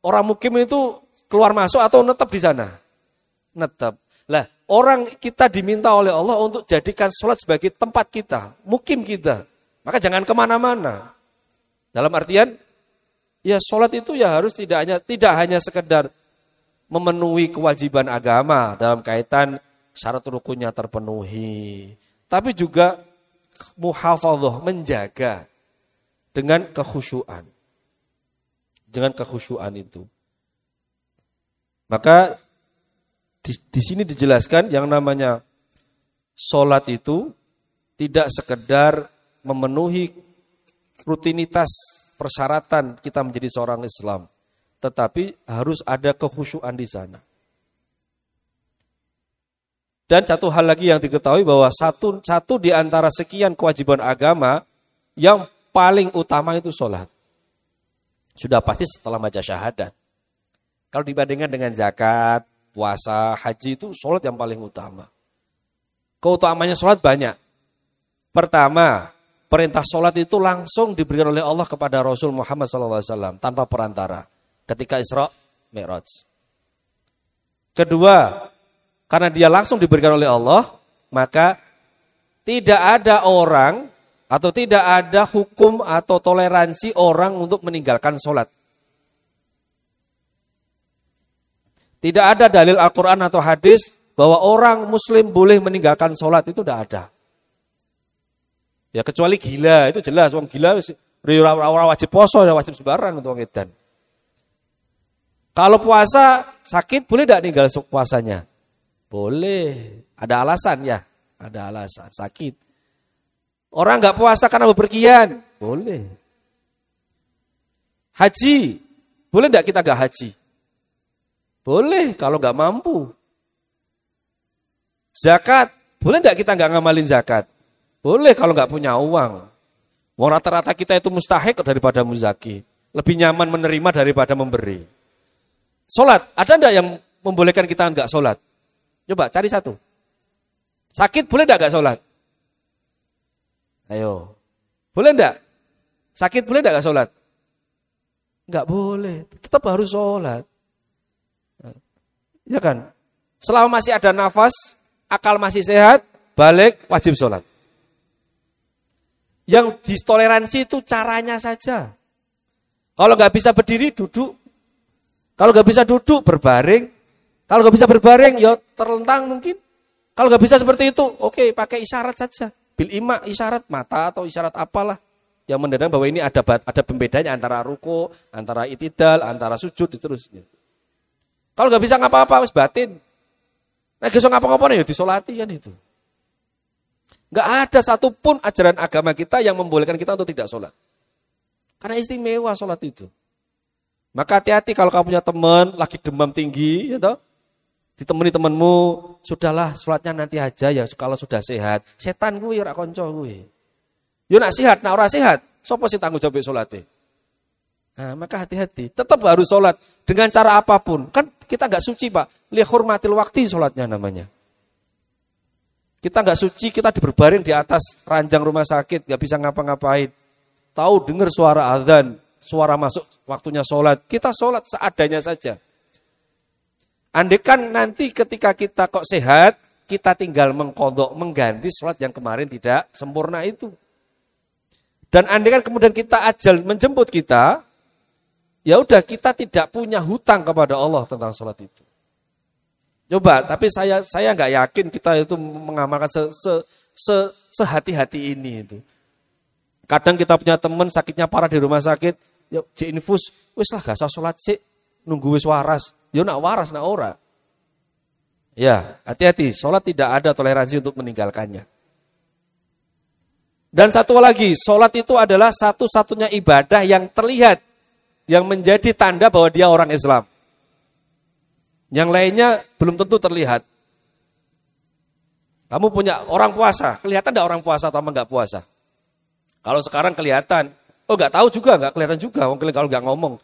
Speaker 3: Orang mukim itu keluar masuk atau netap di sana? Netap. Lah, orang kita diminta oleh Allah untuk jadikan sholat sebagai tempat kita, mukim kita. Maka jangan ke mana-mana. Dalam artian, ya sholat itu ya harus tidak hanya tidak hanya sekedar memenuhi kewajiban agama dalam kaitan syarat rukunnya terpenuhi, tapi juga muhafadzah menjaga dengan kekhusyuan. Dengan kekhusyuan itu. Maka di, di sini dijelaskan yang namanya sholat itu tidak sekedar memenuhi rutinitas persyaratan kita menjadi seorang Islam. Tetapi harus ada kekhusyuan di sana. Dan satu hal lagi yang diketahui bahwa satu, satu di antara sekian kewajiban agama yang paling utama itu sholat. Sudah pasti setelah baca syahadat. Kalau dibandingkan dengan zakat, puasa, haji itu sholat yang paling utama. Keutamanya sholat banyak. Pertama, Perintah sholat itu langsung diberikan oleh Allah kepada Rasul Muhammad SAW tanpa perantara ketika Isra Mi'raj. Kedua, karena dia langsung diberikan oleh Allah, maka tidak ada orang atau tidak ada hukum atau toleransi orang untuk meninggalkan sholat. Tidak ada dalil Al-Quran atau hadis bahwa orang muslim boleh meninggalkan sholat, itu tidak ada. Ya kecuali gila, itu jelas wong gila orang wajib poso ya wajib sembarang untuk wong edan. Kalau puasa sakit boleh tidak tinggal puasanya? Boleh. Ada alasan ya, ada alasan sakit. Orang nggak puasa karena bepergian, boleh. Haji, boleh tidak kita nggak haji? Boleh kalau nggak mampu. Zakat, boleh tidak kita nggak ngamalin zakat? Boleh kalau nggak punya uang. Mau rata-rata kita itu mustahik daripada muzaki. Lebih nyaman menerima daripada memberi. Sholat, ada enggak yang membolehkan kita enggak sholat? Coba cari satu. Sakit boleh enggak enggak sholat? Ayo. Boleh enggak? Sakit boleh enggak enggak sholat? Enggak boleh. Tetap harus sholat. Ya kan? Selama masih ada nafas, akal masih sehat, balik wajib sholat. Yang distoleransi itu caranya saja. Kalau nggak bisa berdiri, duduk. Kalau nggak bisa duduk, berbaring. Kalau nggak bisa berbaring, ya terlentang mungkin. Kalau nggak bisa seperti itu, oke, okay, pakai isyarat saja. Bil ima isyarat mata atau isyarat apalah yang mendadak bahwa ini ada ada pembedanya antara ruko, antara itidal, antara sujud, seterusnya. Kalau nggak bisa ngapa-apa, harus batin. Nah, bisa ngapa-ngapa ya disolati kan itu. Gak ada satupun ajaran agama kita yang membolehkan kita untuk tidak sholat. Karena istimewa sholat itu. Maka hati-hati kalau kamu punya teman lagi demam tinggi, ya toh, ditemani temanmu, sudahlah sholatnya nanti aja ya kalau sudah sehat. Setan gue ya konco gue. Yo nak sehat, nak ora sehat, sapa sih tanggung jawab salate? Nah, maka hati-hati. Tetap harus sholat dengan cara apa pun. Kan kita nggak suci pak. Lihat hormatil waktu sholatnya namanya. Kita nggak suci, kita diberbaring di atas ranjang rumah sakit, nggak bisa ngapa-ngapain. Tahu dengar suara azan, suara masuk waktunya sholat. Kita sholat seadanya saja. Andekan nanti ketika kita kok sehat, kita tinggal mengkodok, mengganti sholat yang kemarin tidak sempurna itu. Dan andekan kemudian kita ajal menjemput kita, ya udah kita tidak punya hutang kepada Allah tentang sholat itu. Coba, tapi saya saya nggak yakin kita itu mengamalkan se, se, se, sehati-hati ini itu. Kadang kita punya teman sakitnya parah di rumah sakit, yuk di infus, wis lah gak usah sholat sih, nunggu wis waras. Yo nak waras nak ora. Ya, hati-hati, sholat tidak ada toleransi untuk meninggalkannya. Dan satu lagi, sholat itu adalah satu-satunya ibadah yang terlihat, yang menjadi tanda bahwa dia orang Islam. Yang lainnya belum tentu terlihat. Kamu punya orang puasa, kelihatan tidak orang puasa atau enggak puasa? Kalau sekarang kelihatan, oh enggak tahu juga, enggak kelihatan juga, kalau enggak ngomong.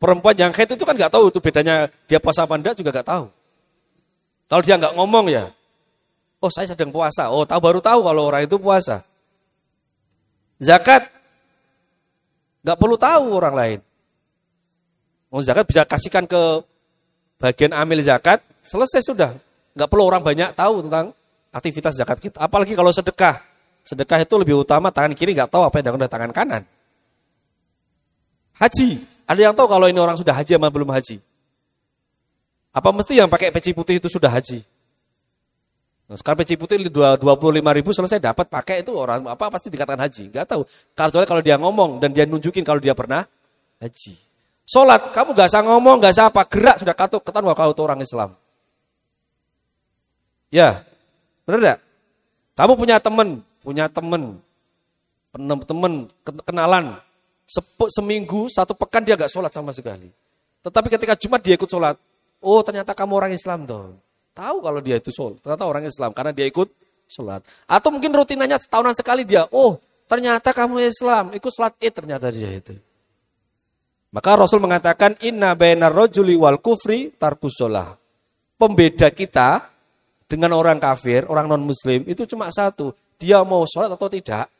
Speaker 3: Perempuan yang haid itu kan enggak tahu itu bedanya dia puasa apa enggak juga enggak tahu. Kalau dia enggak ngomong ya, oh saya sedang puasa, oh tahu baru tahu kalau orang itu puasa. Zakat, enggak perlu tahu orang lain. Oh, zakat bisa kasihkan ke bagian amil zakat, selesai sudah. Nggak perlu orang banyak tahu tentang aktivitas zakat kita. Apalagi kalau sedekah. Sedekah itu lebih utama tangan kiri nggak tahu apa yang ada tangan kanan. Haji, ada yang tahu kalau ini orang sudah haji sama belum haji? Apa mesti yang pakai peci putih itu sudah haji? Nah, sekarang peci putih 25 ribu selesai dapat pakai itu orang apa pasti dikatakan haji. Nggak tahu. Kalau kalau dia ngomong dan dia nunjukin kalau dia pernah haji. Sholat, kamu gak usah ngomong, gak usah apa, gerak sudah katuk, ketahuan kau itu orang Islam. Ya, benar gak? Kamu punya teman, punya teman, teman, kenalan, Sepu, seminggu, satu pekan dia gak sholat sama sekali. Tetapi ketika Jumat dia ikut sholat, oh ternyata kamu orang Islam dong. Tahu kalau dia itu sholat, ternyata orang Islam karena dia ikut sholat. Atau mungkin rutinanya setahunan sekali dia, oh ternyata kamu Islam, ikut sholat id ternyata dia itu. Maka Rasul mengatakan inna bainar rajuli wal kufri tarkusolah. Pembeda kita dengan orang kafir, orang non muslim itu cuma satu, dia mau sholat atau tidak.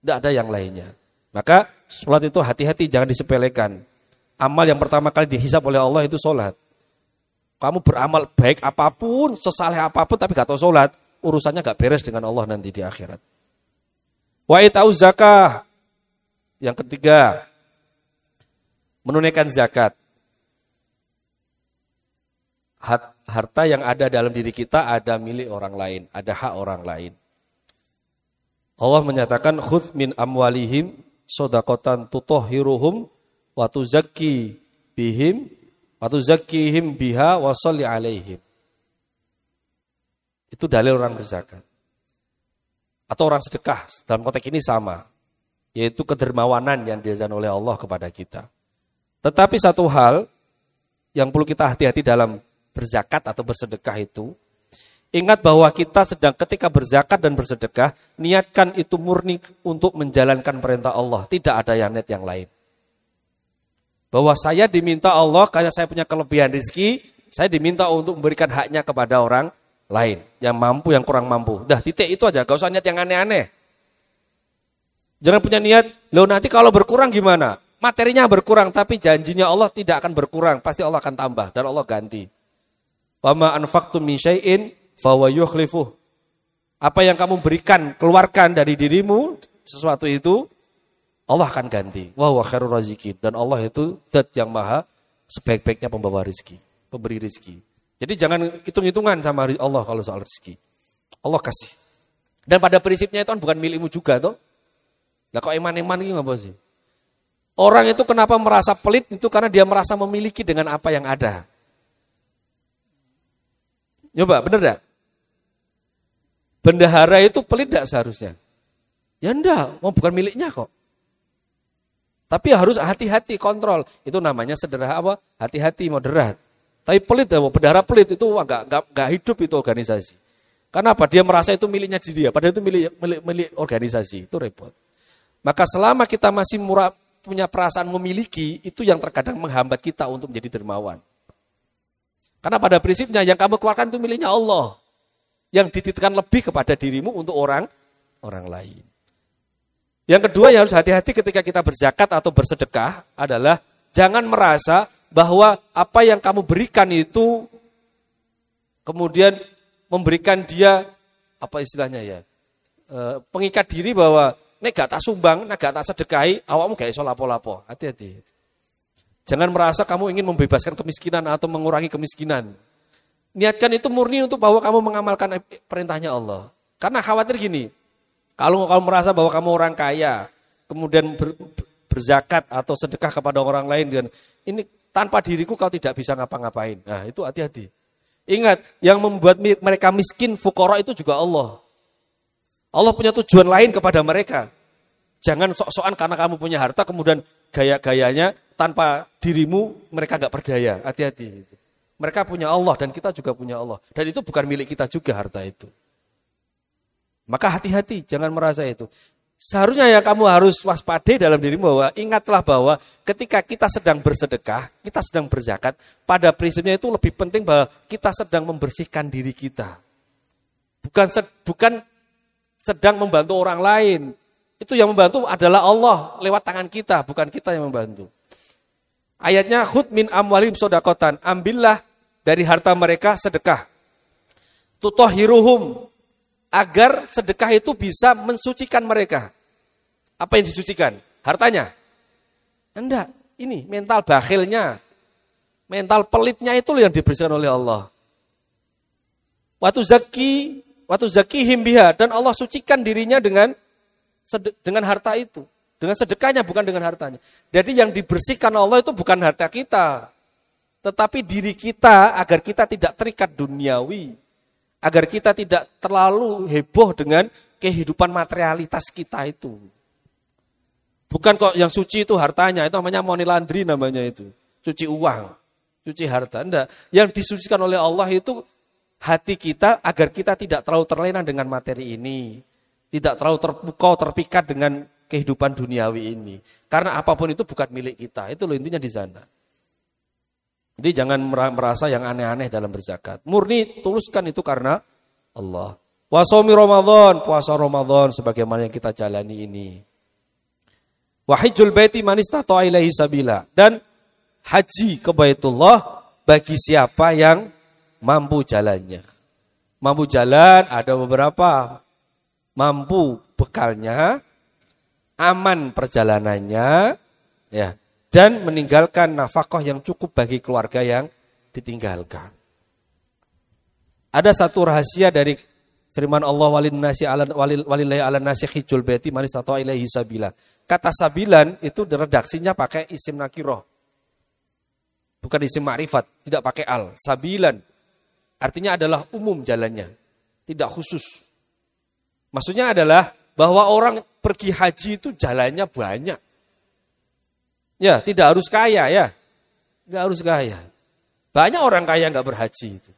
Speaker 3: Tidak ada yang lainnya. Maka sholat itu hati-hati jangan disepelekan. Amal yang pertama kali dihisap oleh Allah itu sholat. Kamu beramal baik apa pun, sesaleh apa pun tapi gak tahu sholat, urusannya gak beres dengan Allah nanti di akhirat. Wa itau zakah. Yang ketiga, menunaikan zakat. Harta yang ada dalam diri kita ada milik orang lain, ada hak orang lain. Allah menyatakan khudz min amwalihim sodakotan tutohiruhum wa tuzakki bihim wa tuzakkihim biha wa salli alaihim. Itu dalil orang berzakat. Atau orang sedekah, dalam konteks ini sama. Yaitu kedermawanan yang diajarkan oleh Allah kepada kita. Tetapi satu hal yang perlu kita hati-hati dalam berzakat atau bersedekah itu, ingat bahwa kita sedang ketika berzakat dan bersedekah, niatkan itu murni untuk menjalankan perintah Allah, tidak ada yang net yang lain. Bahwa saya diminta Allah karena saya punya kelebihan rezeki, saya diminta untuk memberikan haknya kepada orang lain, yang mampu, yang kurang mampu. Dah titik itu aja, gak usah niat yang aneh-aneh. Jangan punya niat, lo nanti kalau berkurang gimana? Materinya berkurang tapi janjinya Allah tidak akan berkurang, pasti Allah akan tambah dan Allah ganti. Wa ma anfaqtum min syai'in. Apa yang kamu berikan, keluarkan dari dirimu sesuatu itu Allah akan ganti. Wa huwa khairur razikin dan Allah itu zat yang maha sebaik-baiknya pembawa rezeki, pemberi rezeki. Jadi jangan hitung-hitungan sama Allah kalau soal rezeki. Allah kasih. Dan pada prinsipnya itu kan bukan milikmu juga toh. Lah kok iman-iman ini ngapa sih? Orang itu kenapa merasa pelit itu karena dia merasa memiliki dengan apa yang ada. Coba, bener gak? Bendahara itu pelit gak seharusnya? Ya enggak, mau bukan miliknya kok. Tapi harus hati-hati kontrol. Itu namanya sederhana apa? Hati-hati moderat. Tapi pelit ya, bendahara pelit itu enggak, enggak, enggak hidup itu organisasi. Kenapa? Dia merasa itu miliknya dia, padahal itu milik, milik, milik organisasi. Itu repot. Maka selama kita masih murah, punya perasaan memiliki, itu yang terkadang menghambat kita untuk menjadi dermawan. Karena pada prinsipnya yang kamu keluarkan itu miliknya Allah. Yang dititipkan lebih kepada dirimu untuk orang orang lain. Yang kedua yang harus hati-hati ketika kita berzakat atau bersedekah adalah jangan merasa bahwa apa yang kamu berikan itu kemudian memberikan dia apa istilahnya ya e, pengikat diri bahwa nek gak tak sumbang, nek gak tak sedekahi, awakmu gak iso lapo-lapo. Hati-hati. Jangan merasa kamu ingin membebaskan kemiskinan atau mengurangi kemiskinan. Niatkan itu murni untuk bahwa kamu mengamalkan perintahnya Allah. Karena khawatir gini, kalau kamu merasa bahwa kamu orang kaya, kemudian ber, berzakat atau sedekah kepada orang lain dan ini tanpa diriku kau tidak bisa ngapa-ngapain. Nah, itu hati-hati. Ingat, yang membuat mereka miskin, fukoro itu juga Allah. Allah punya tujuan lain kepada mereka. Jangan sok-sokan karena kamu punya harta, kemudian gaya-gayanya tanpa dirimu mereka gak berdaya. Hati-hati. Mereka punya Allah dan kita juga punya Allah. Dan itu bukan milik kita juga harta itu. Maka hati-hati, jangan merasa itu. Seharusnya yang kamu harus waspada dalam dirimu bahwa ingatlah bahwa ketika kita sedang bersedekah, kita sedang berzakat, pada prinsipnya itu lebih penting bahwa kita sedang membersihkan diri kita. Bukan bukan sedang membantu orang lain. Itu yang membantu adalah Allah lewat tangan kita, bukan kita yang membantu. Ayatnya khud min amwalim sodakotan, ambillah dari harta mereka sedekah. Tutohiruhum agar sedekah itu bisa mensucikan mereka. Apa yang disucikan? Hartanya? Enggak, ini mental bakhilnya. Mental pelitnya itu yang dibersihkan oleh Allah. Waktu zaki, waktu zaki himbiha dan Allah sucikan dirinya dengan dengan harta itu. Dengan sedekahnya bukan dengan hartanya. Jadi yang dibersihkan Allah itu bukan harta kita. Tetapi diri kita agar kita tidak terikat duniawi agar kita tidak terlalu heboh dengan kehidupan materialitas kita itu. Bukan kok yang suci itu hartanya, itu namanya money laundry namanya itu. Cuci uang, cuci harta. Enggak. Yang disucikan oleh Allah itu hati kita agar kita tidak terlalu terlena dengan materi ini. Tidak terlalu terpukau, terpikat dengan kehidupan duniawi ini. Karena apa pun itu bukan milik kita. Itu loh intinya di sana. Jadi jangan merasa yang aneh-aneh dalam berzakat. Murni tuluskan itu karena Allah. Wasomi Ramadan, puasa Ramadan sebagaimana yang kita jalani ini. Wahijul baiti manistata ilaihi sabila. Dan haji ke Baitullah bagi siapa yang mampu jalannya. Mampu jalan ada beberapa. Mampu bekalnya, aman perjalanannya, ya dan meninggalkan nafkah yang cukup bagi keluarga yang ditinggalkan. Ada satu rahasia dari firman Allah walin nasi ala walillahi ala nasi hijul baiti manis atau ilaihi sabila. Kata sabilan itu redaksinya pakai isim nakiroh. Bukan isim ma'rifat, tidak pakai al. Sabilan artinya adalah umum jalannya, tidak khusus. Maksudnya adalah bahwa orang pergi haji itu jalannya banyak. Ya, tidak harus kaya ya. Enggak harus kaya. Banyak orang kaya enggak berhaji itu.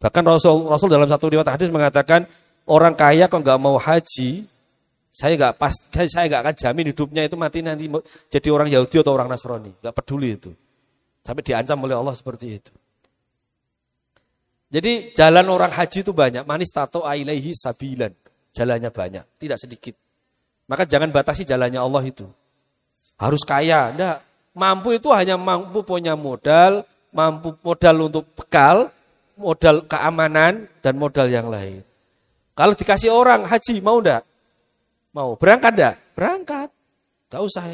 Speaker 3: Bahkan Rasul Rasul dalam satu riwayat hadis mengatakan orang kaya kalau enggak mau haji, saya enggak pas saya enggak akan jamin hidupnya itu mati nanti jadi orang Yahudi atau orang Nasrani. Enggak peduli itu. Sampai diancam oleh Allah seperti itu. Jadi jalan orang haji itu banyak. Manis tato ailehi sabilan. Jalannya banyak, tidak sedikit. Maka jangan batasi jalannya Allah itu harus kaya. Enggak. Mampu itu hanya mampu punya modal, mampu modal untuk bekal, modal keamanan, dan modal yang lain. Kalau dikasih orang haji, mau enggak? Mau. Berangkat enggak? Berangkat. Enggak usah.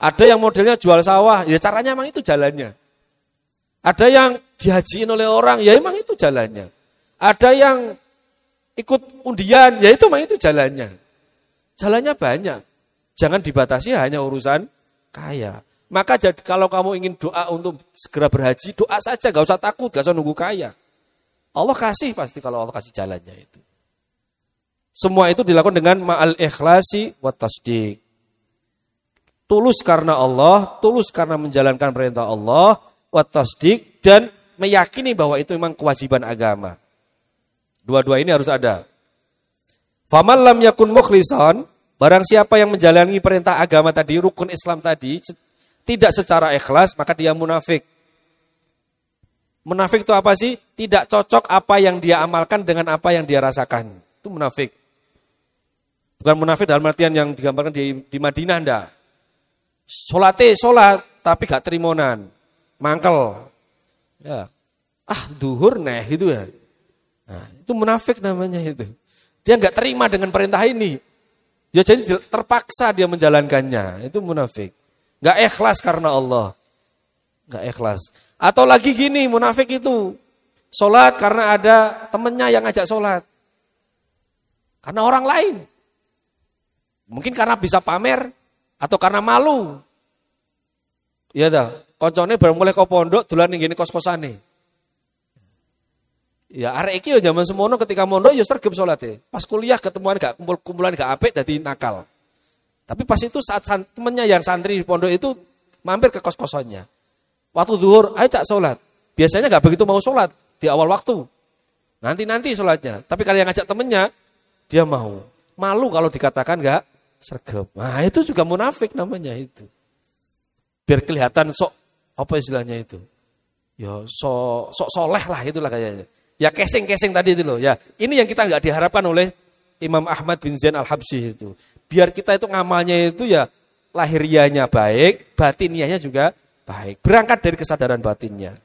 Speaker 3: Ada yang modelnya jual sawah, ya caranya emang itu jalannya. Ada yang dihajiin oleh orang, ya emang itu jalannya. Ada yang ikut undian, ya itu emang itu jalannya. Jalannya banyak. Jangan dibatasi hanya urusan kaya. Maka jadi, kalau kamu ingin doa untuk segera berhaji, doa saja, gak usah takut, gak usah nunggu kaya. Allah kasih pasti kalau Allah kasih jalannya itu. Semua itu dilakukan dengan ma'al ikhlasi wa tasdik. Tulus karena Allah, tulus karena menjalankan perintah Allah, wa tasdik, dan meyakini bahwa itu memang kewajiban agama. Dua-dua ini harus ada. Faman lam yakun mukhlisan, barang siapa yang menjalani perintah agama tadi, rukun Islam tadi, tidak secara ikhlas, maka dia munafik. Munafik itu apa sih? Tidak cocok apa yang dia amalkan dengan apa yang dia rasakan. Itu munafik. Bukan munafik dalam artian yang digambarkan di, di Madinah, enggak. Solate, solat, tapi gak terimonan. Mangkel. Ya. Ah, duhur neh gitu ya. Nah, itu munafik namanya itu. Dia nggak terima dengan perintah ini. Ya jadi terpaksa dia menjalankannya. Itu munafik. Nggak ikhlas karena Allah. Nggak ikhlas. Atau lagi gini, munafik itu. Sholat karena ada temennya yang ngajak sholat. Karena orang lain. Mungkin karena bisa pamer. Atau karena malu. Iya dah. Koncone baru mulai ke pondok, dolan gini kos-kosane. Ya arek iki yo zaman semono ketika mondok yo sergap salate. Pas kuliah ketemuan gak kumpul-kumpulan gak apik dadi nakal. Tapi pas itu saat temennya yang santri di pondok itu mampir ke kos-kosannya. Waktu zuhur, ayo cak sholat. Biasanya gak begitu mau sholat di awal waktu. Nanti-nanti sholatnya. Tapi kalau yang ngajak temennya, dia mau. Malu kalau dikatakan gak sergap. Nah itu juga munafik namanya itu. Biar kelihatan sok, apa istilahnya itu. Ya sok, sok soleh lah itulah kayaknya. Ya casing-casing tadi itu loh. Ya, ini yang kita nggak diharapkan oleh Imam Ahmad bin Zain al-Habsyi itu. Biar kita itu ngamalnya itu ya lahirianya baik, batinianya juga baik. Berangkat dari kesadaran batinnya.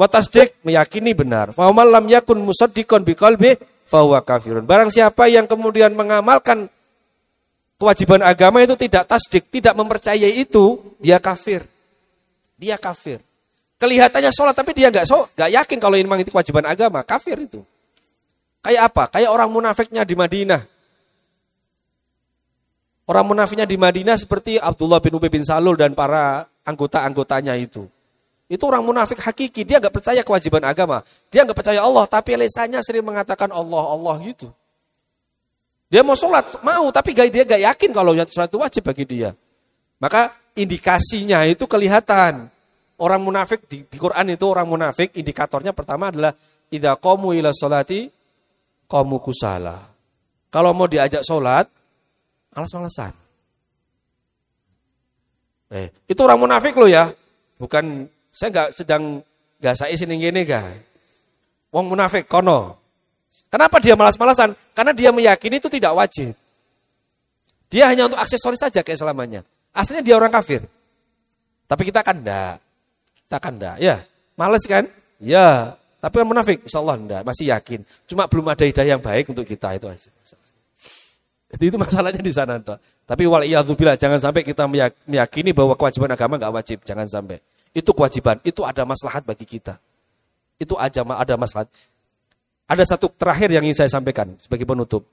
Speaker 3: Watasdik meyakini benar. Fa'amal lam yakun musaddiqon biqalbi fahuwa kafirun. Barang siapa yang kemudian mengamalkan kewajiban agama itu tidak tasdik, tidak mempercayai itu, dia kafir. Dia kafir. Kelihatannya sholat tapi dia nggak so, nggak yakin kalau ini memang itu kewajiban agama, kafir itu. Kayak apa? Kayak orang munafiknya di Madinah. Orang munafiknya di Madinah seperti Abdullah bin Ubay bin Salul dan para anggota-anggotanya itu. Itu orang munafik hakiki, dia nggak percaya kewajiban agama. Dia nggak percaya Allah, tapi lesannya sering mengatakan Allah, Allah gitu. Dia mau sholat, mau, tapi dia nggak yakin kalau sholat itu wajib bagi dia. Maka indikasinya itu kelihatan. Orang munafik di, di Quran itu orang munafik indikatornya pertama adalah idza qamu ila salati qamu kusala. Kalau mau diajak sholat, alas-malasan. Eh, itu orang munafik loh ya. Bukan saya nggak sedang gasai sini gini ga. Wong munafik kono. Kenapa dia malas-malasan? Karena dia meyakini itu tidak wajib. Dia hanya untuk aksesoris saja kayak selamanya. Aslinya dia orang kafir. Tapi kita kan enggak. Takkan enggak? Ya. Males kan? Ya. Tapi kan munafik? Insya Allah enggak. Masih yakin. Cuma belum ada hidayah yang baik untuk kita itu aja. Jadi itu masalahnya di sana. Tapi wal bilang jangan sampai kita meyakini bahwa kewajiban agama enggak wajib. Jangan sampai. Itu kewajiban. Itu ada maslahat bagi kita. Itu aja ada maslahat. Ada satu terakhir yang ingin saya sampaikan sebagai penutup.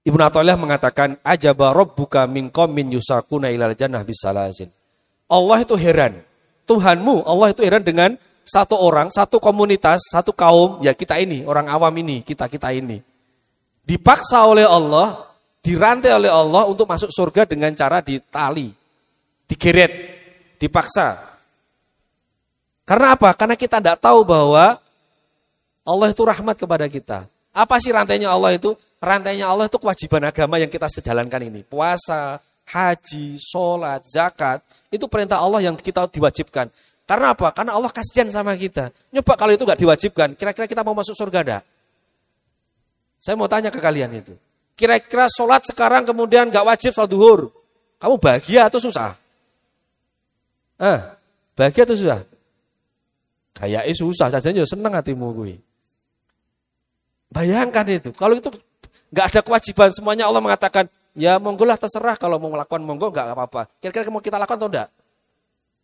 Speaker 3: Ibnu Athaillah mengatakan ajaba rabbuka min qaumin yusakuna ilal jannah bisalasin. Allah itu heran Tuhanmu, Allah itu heran dengan satu orang, satu komunitas, satu kaum, ya kita ini, orang awam ini, kita-kita ini. Dipaksa oleh Allah, dirantai oleh Allah untuk masuk surga dengan cara ditali, digeret, dipaksa. Karena apa? Karena kita tidak tahu bahwa Allah itu rahmat kepada kita. Apa sih rantainya Allah itu? Rantainya Allah itu kewajiban agama yang kita sejalankan ini. Puasa, haji, sholat, zakat, itu perintah Allah yang kita diwajibkan. Karena apa? Karena Allah kasihan sama kita. Nyoba kalau itu nggak diwajibkan, kira-kira kita mau masuk surga enggak? Saya mau tanya ke kalian itu. Kira-kira sholat sekarang kemudian nggak wajib sholat duhur. Kamu bahagia atau susah? Eh, bahagia atau susah? Kayaknya susah, saja seneng hatimu gue. Bayangkan itu, kalau itu nggak ada kewajiban semuanya Allah mengatakan Ya monggo lah terserah kalau mau melakukan monggo enggak apa-apa. Kira-kira mau kita lakukan atau enggak?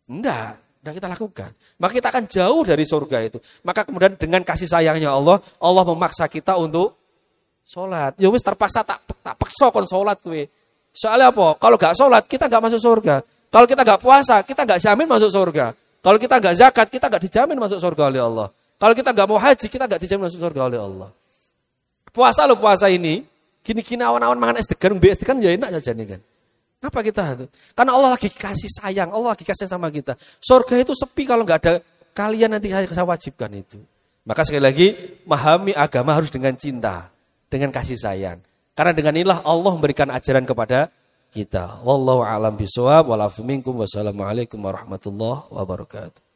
Speaker 3: Enggak, enggak kita lakukan. Maka kita akan jauh dari surga itu. Maka kemudian dengan kasih sayangnya Allah, Allah memaksa kita untuk sholat. Ya wis terpaksa tak tak paksa kon sholat kue. Soalnya apa? Kalau enggak sholat kita enggak masuk surga. Kalau kita enggak puasa kita enggak jamin masuk surga. Kalau kita enggak zakat kita enggak dijamin masuk surga oleh Allah. Kalau kita enggak mau haji kita enggak dijamin masuk surga oleh Allah. Puasa lo puasa ini Gini-gini awan-awan makan es degan, es degan ya enak saja nih kan. Apa kita itu? Karena Allah lagi kasih sayang, Allah lagi kasih sama kita. Surga itu sepi kalau nggak ada kalian nanti saya wajibkan itu. Maka sekali lagi, memahami agama harus dengan cinta, dengan kasih sayang. Karena dengan inilah Allah memberikan ajaran kepada kita. Wallahu a'lam bishawab. Wassalamualaikum warahmatullahi wabarakatuh.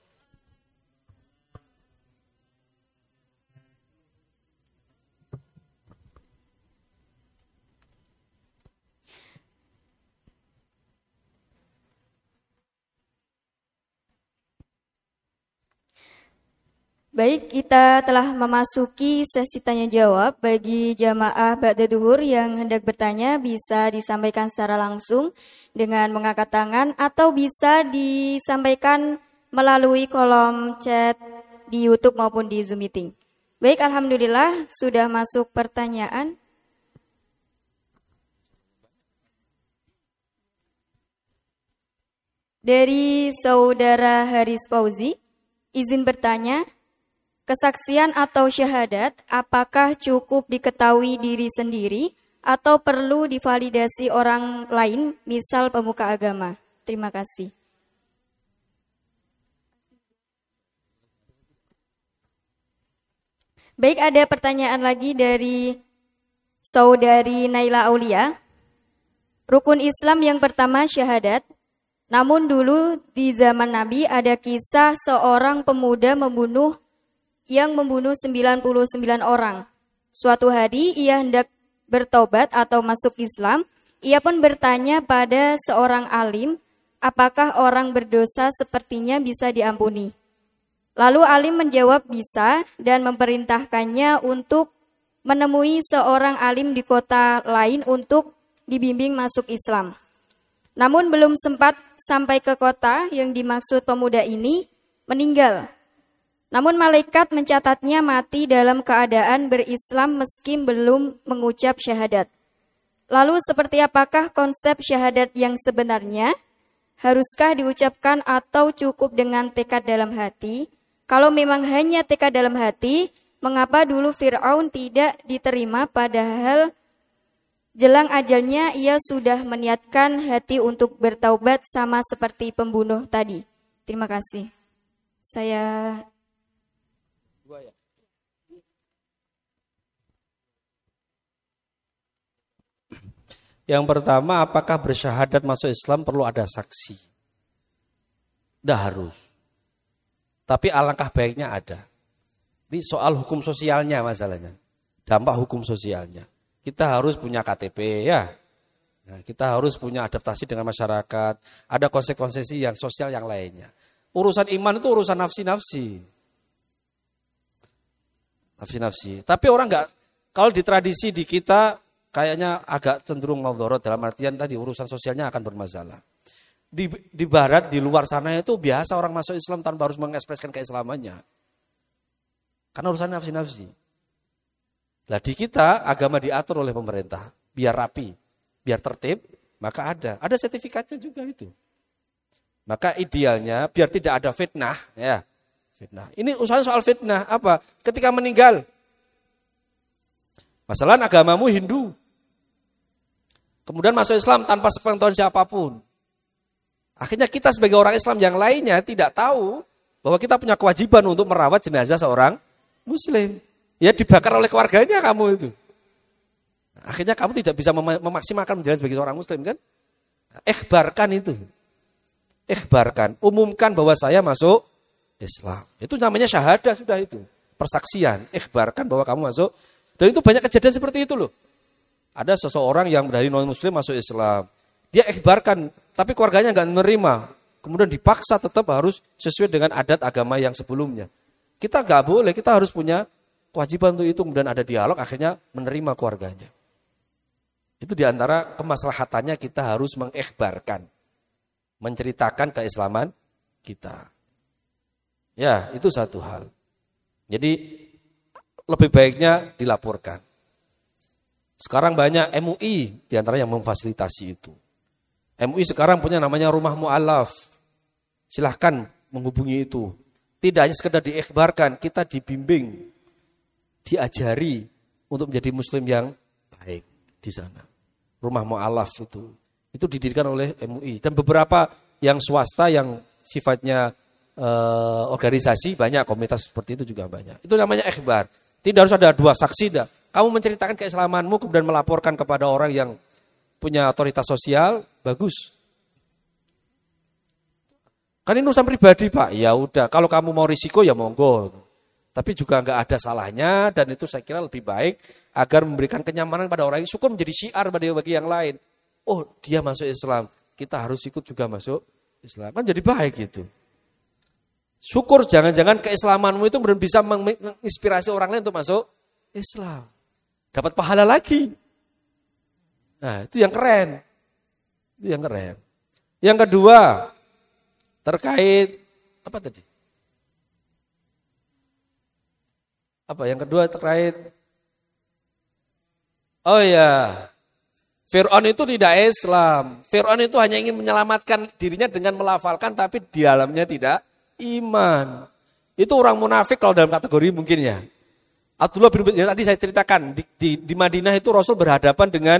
Speaker 1: Baik, kita telah memasuki sesi tanya jawab. Bagi jamaah Ba'da Duhur yang hendak bertanya bisa disampaikan secara langsung dengan mengangkat tangan atau bisa disampaikan melalui kolom chat di YouTube maupun di Zoom meeting. Baik, alhamdulillah sudah masuk pertanyaan. Dari saudara Haris Fauzi, izin bertanya, Kesaksian atau syahadat apakah cukup diketahui diri sendiri atau perlu divalidasi orang lain, misal pemuka agama? Terima kasih. Baik, ada pertanyaan lagi dari saudari Naila Aulia. Rukun Islam yang pertama syahadat. Namun dulu di zaman Nabi ada kisah seorang pemuda membunuh yang membunuh 99 orang. Suatu hari ia hendak bertobat atau masuk Islam, ia pun bertanya pada seorang alim, apakah orang berdosa sepertinya bisa diampuni. Lalu alim menjawab bisa dan memerintahkannya untuk menemui seorang alim di kota lain untuk dibimbing masuk Islam. Namun belum sempat sampai ke kota yang dimaksud pemuda ini meninggal namun malaikat mencatatnya mati dalam keadaan berislam meski belum mengucap syahadat. Lalu seperti apakah konsep syahadat yang sebenarnya? Haruskah diucapkan atau cukup dengan tekad dalam hati? Kalau memang hanya tekad dalam hati, mengapa dulu Fir'aun tidak diterima padahal jelang ajalnya ia sudah meniatkan hati untuk bertaubat sama seperti pembunuh tadi? Terima kasih. Saya
Speaker 3: Yang pertama, apakah bersyahadat masuk Islam perlu ada saksi? Tidak harus. Tapi alangkah baiknya ada. Ini soal hukum sosialnya masalahnya. Dampak hukum sosialnya. Kita harus punya KTP ya. Nah, kita harus punya adaptasi dengan masyarakat. Ada konsekuensi yang sosial yang lainnya. Urusan iman itu urusan nafsi-nafsi. Nafsi-nafsi. Tapi orang nggak, kalau di tradisi di kita kayaknya agak cenderung ngaldorot dalam artian tadi urusan sosialnya akan bermasalah. Di, di barat, di luar sana itu biasa orang masuk Islam tanpa harus mengekspresikan keislamannya. Karena urusan nafsi-nafsi. Nah di kita agama diatur oleh pemerintah. Biar rapi, biar tertib, maka ada. Ada sertifikatnya juga itu. Maka idealnya biar tidak ada fitnah. ya Fitnah. Ini usaha soal fitnah. Apa? Ketika meninggal. Masalah agamamu Hindu. Kemudian masuk Islam tanpa sepengetahuan siapa pun. Akhirnya kita sebagai orang Islam yang lainnya tidak tahu bahwa kita punya kewajiban untuk merawat jenazah seorang Muslim. Ya dibakar oleh keluarganya kamu itu. Akhirnya kamu tidak bisa mem memaksimalkan menjadi sebagai seorang Muslim kan? Ikhbarkan itu. Ikhbarkan. Umumkan bahwa saya masuk Islam. Itu namanya syahadah sudah itu. Persaksian. Ikhbarkan bahwa kamu masuk. Dan itu banyak kejadian seperti itu loh. Ada seseorang yang dari non muslim masuk Islam. Dia ikhbarkan, tapi keluarganya nggak menerima. Kemudian dipaksa tetap harus sesuai dengan adat agama yang sebelumnya. Kita nggak boleh, kita harus punya kewajiban untuk itu. Kemudian ada dialog, akhirnya menerima keluarganya. Itu di antara kemaslahatannya kita harus mengikhbarkan. Menceritakan keislaman kita. Ya, itu satu hal. Jadi lebih baiknya dilaporkan. Sekarang banyak MUI di antara yang memfasilitasi itu. MUI sekarang punya namanya rumah mu'alaf. Silahkan menghubungi itu. Tidak hanya sekedar diikhbarkan, kita dibimbing, diajari untuk menjadi muslim yang baik di sana. Rumah mu'alaf itu. Itu didirikan oleh MUI. Dan beberapa yang swasta yang sifatnya uh, organisasi banyak, komunitas seperti itu juga banyak. Itu namanya ikhbar. Tidak harus ada dua saksi dah. Kamu menceritakan keislamanmu kemudian melaporkan kepada orang yang punya otoritas sosial, bagus. Kan ini urusan pribadi pak, ya udah. Kalau kamu mau risiko ya monggo. Tapi juga nggak ada salahnya dan itu saya kira lebih baik agar memberikan kenyamanan pada orang yang syukur menjadi syiar bagi bagi yang lain. Oh dia masuk Islam, kita harus ikut juga masuk Islam. Kan jadi baik gitu. Syukur jangan-jangan keislamanmu itu bisa menginspirasi orang lain untuk masuk Islam. Dapat pahala lagi. Nah, itu yang keren. Itu yang keren. Yang kedua, terkait apa tadi? Apa yang kedua terkait Oh ya, Fir'aun itu tidak Islam. Fir'aun itu hanya ingin menyelamatkan dirinya dengan melafalkan tapi di dalamnya tidak iman. Itu orang munafik kalau dalam kategori mungkin ya. Abdullah bin ya, tadi saya ceritakan di, di, di Madinah itu Rasul berhadapan dengan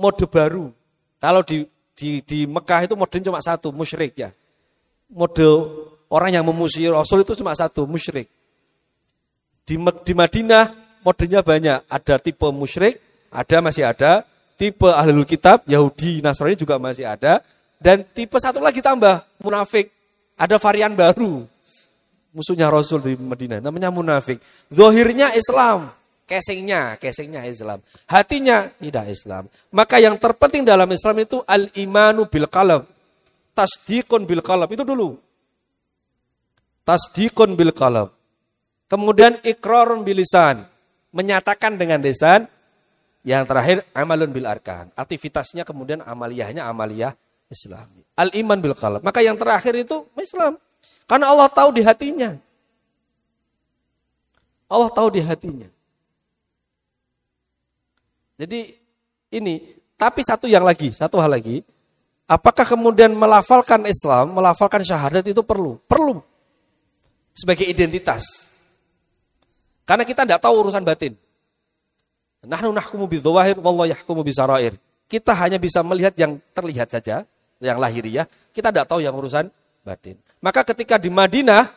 Speaker 3: mode baru. Kalau di di di Mekah itu modenya cuma satu, musyrik ya. Mode orang yang memusuhi Rasul itu cuma satu, musyrik. Di di Madinah modenya banyak, ada tipe musyrik, ada masih ada, tipe ahlul kitab, Yahudi, Nasrani juga masih ada, dan tipe satu lagi tambah, munafik. Ada varian baru. Musuhnya Rasul di Madinah. Namanya munafik. Zohirnya Islam. Casingnya, casingnya Islam. Hatinya tidak Islam. Maka yang terpenting dalam Islam itu al-imanu bil qalb. Tasdikun bil qalb. Itu dulu. Tasdikun bil qalb. Kemudian ikrarun bilisan. Menyatakan dengan lisan. Yang terakhir amalun bil arkan. Aktivitasnya kemudian amaliyahnya amaliyah Islami. Al-iman bil qalb. Maka yang terakhir itu Islam. Karena Allah tahu di hatinya. Allah tahu di hatinya. Jadi ini, tapi satu yang lagi, satu hal lagi. Apakah kemudian melafalkan Islam, melafalkan syahadat itu perlu? Perlu. Sebagai identitas. Karena kita tidak tahu urusan batin. Nahnu nahkumu bidzawahir wallahu yahkumu bisarair. Kita hanya bisa melihat yang terlihat saja, yang lahiriah, kita tidak tahu yang urusan batin. Maka ketika di Madinah,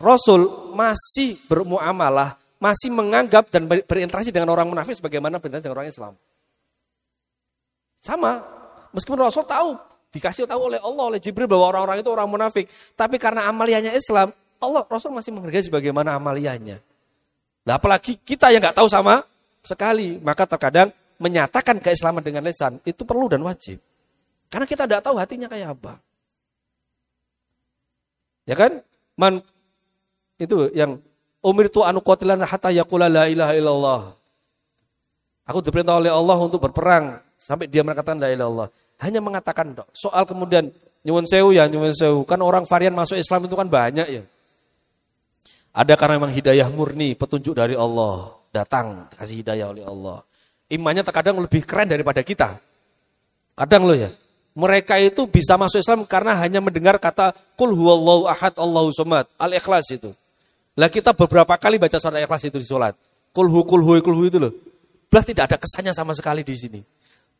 Speaker 3: Rasul masih bermuamalah, masih menganggap dan berinteraksi dengan orang munafik sebagaimana berinteraksi dengan orang Islam. Sama, meskipun Rasul tahu, dikasih tahu oleh Allah, oleh Jibril bahwa orang-orang itu orang munafik. Tapi karena amaliyahnya Islam, Allah Rasul masih menghargai sebagaimana amaliyahnya. Nah, apalagi kita yang nggak tahu sama sekali, maka terkadang menyatakan keislaman dengan lesan itu perlu dan wajib. Karena kita tidak tahu hatinya kayak apa. Ya kan? Man itu yang umir tu anu qatilan hatta yaqula la ilaha illallah. Aku diperintah oleh Allah untuk berperang sampai dia mengatakan la ilaha illallah. Hanya mengatakan dok. Soal kemudian nyuwun sewu ya nyuwun sewu. Kan orang varian masuk Islam itu kan banyak ya. Ada karena memang hidayah murni, petunjuk dari Allah. Datang, kasih hidayah oleh Allah. Imannya terkadang lebih keren daripada kita. Kadang loh ya, mereka itu bisa masuk Islam karena hanya mendengar kata kul huwallahu ahad Allahu somad, al-ikhlas itu. Lah kita beberapa kali baca surat ikhlas itu di sholat. Kulhu kulhu kulhu itu loh. Belah tidak ada kesannya sama sekali di sini.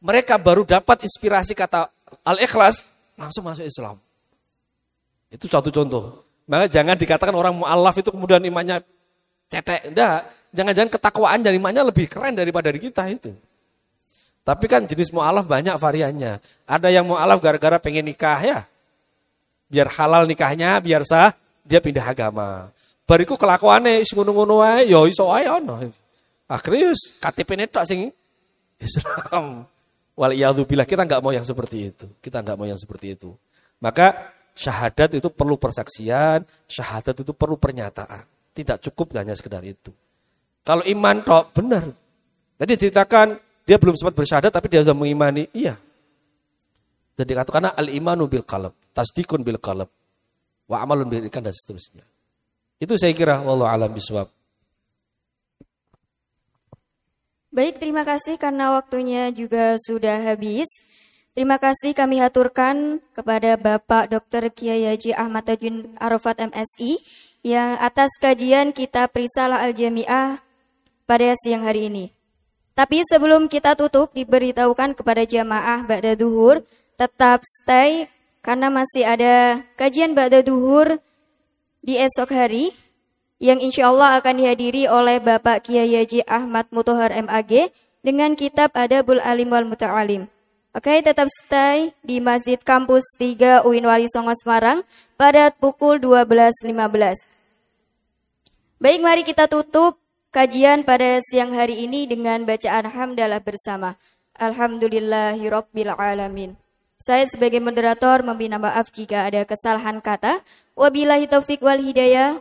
Speaker 3: Mereka baru dapat inspirasi kata al-ikhlas langsung masuk Islam. Itu satu contoh. Maka jangan dikatakan orang mu'alaf itu kemudian imannya cetek. Enggak. Jangan-jangan ketakwaan dan imannya lebih keren daripada dari kita itu. Tapi kan jenis mu'alaf banyak variannya. Ada yang mu'alaf gara-gara pengen nikah ya. Biar halal nikahnya, biar sah, dia pindah agama. Bariku kelakuannya ngono-ngono wae ya iso wae ono. Akhirnya KTP netok sing Islam. Wal kita nggak mau yang seperti itu. Kita nggak mau yang seperti itu. Maka syahadat itu perlu persaksian, syahadat itu perlu pernyataan. Tidak cukup hanya sekedar itu. Kalau iman tok benar. Tadi ceritakan dia belum sempat bersyahadat tapi dia sudah mengimani. Iya. Jadi katakanlah al-imanu bil qalb, tasdikun bil qalb, wa amalun bil ikan dan seterusnya. Itu saya kira wallahu alam biswab.
Speaker 1: Baik, terima kasih karena waktunya juga sudah habis. Terima kasih kami haturkan kepada Bapak Dr. Kiai Haji Ahmad Tajun Arafat MSI yang atas kajian kitab Risalah Al-Jami'ah pada siang hari ini. Tapi sebelum kita tutup, diberitahukan kepada jamaah Ba'da Duhur, tetap stay karena masih ada kajian Ba'da Duhur di esok hari yang insya Allah akan dihadiri oleh Bapak Kiai Haji Ahmad Mutohar MAG dengan kitab Adabul Alim wal Muta'alim. Oke, tetap stay di Masjid Kampus 3 UIN Wali Songo Semarang pada pukul 12.15. Baik, mari kita tutup kajian pada siang hari ini dengan bacaan hamdalah bersama. Alhamdulillahirabbil alamin. Saya sebagai moderator meminta maaf jika ada kesalahan kata. Wabillahi taufik wal hidayah.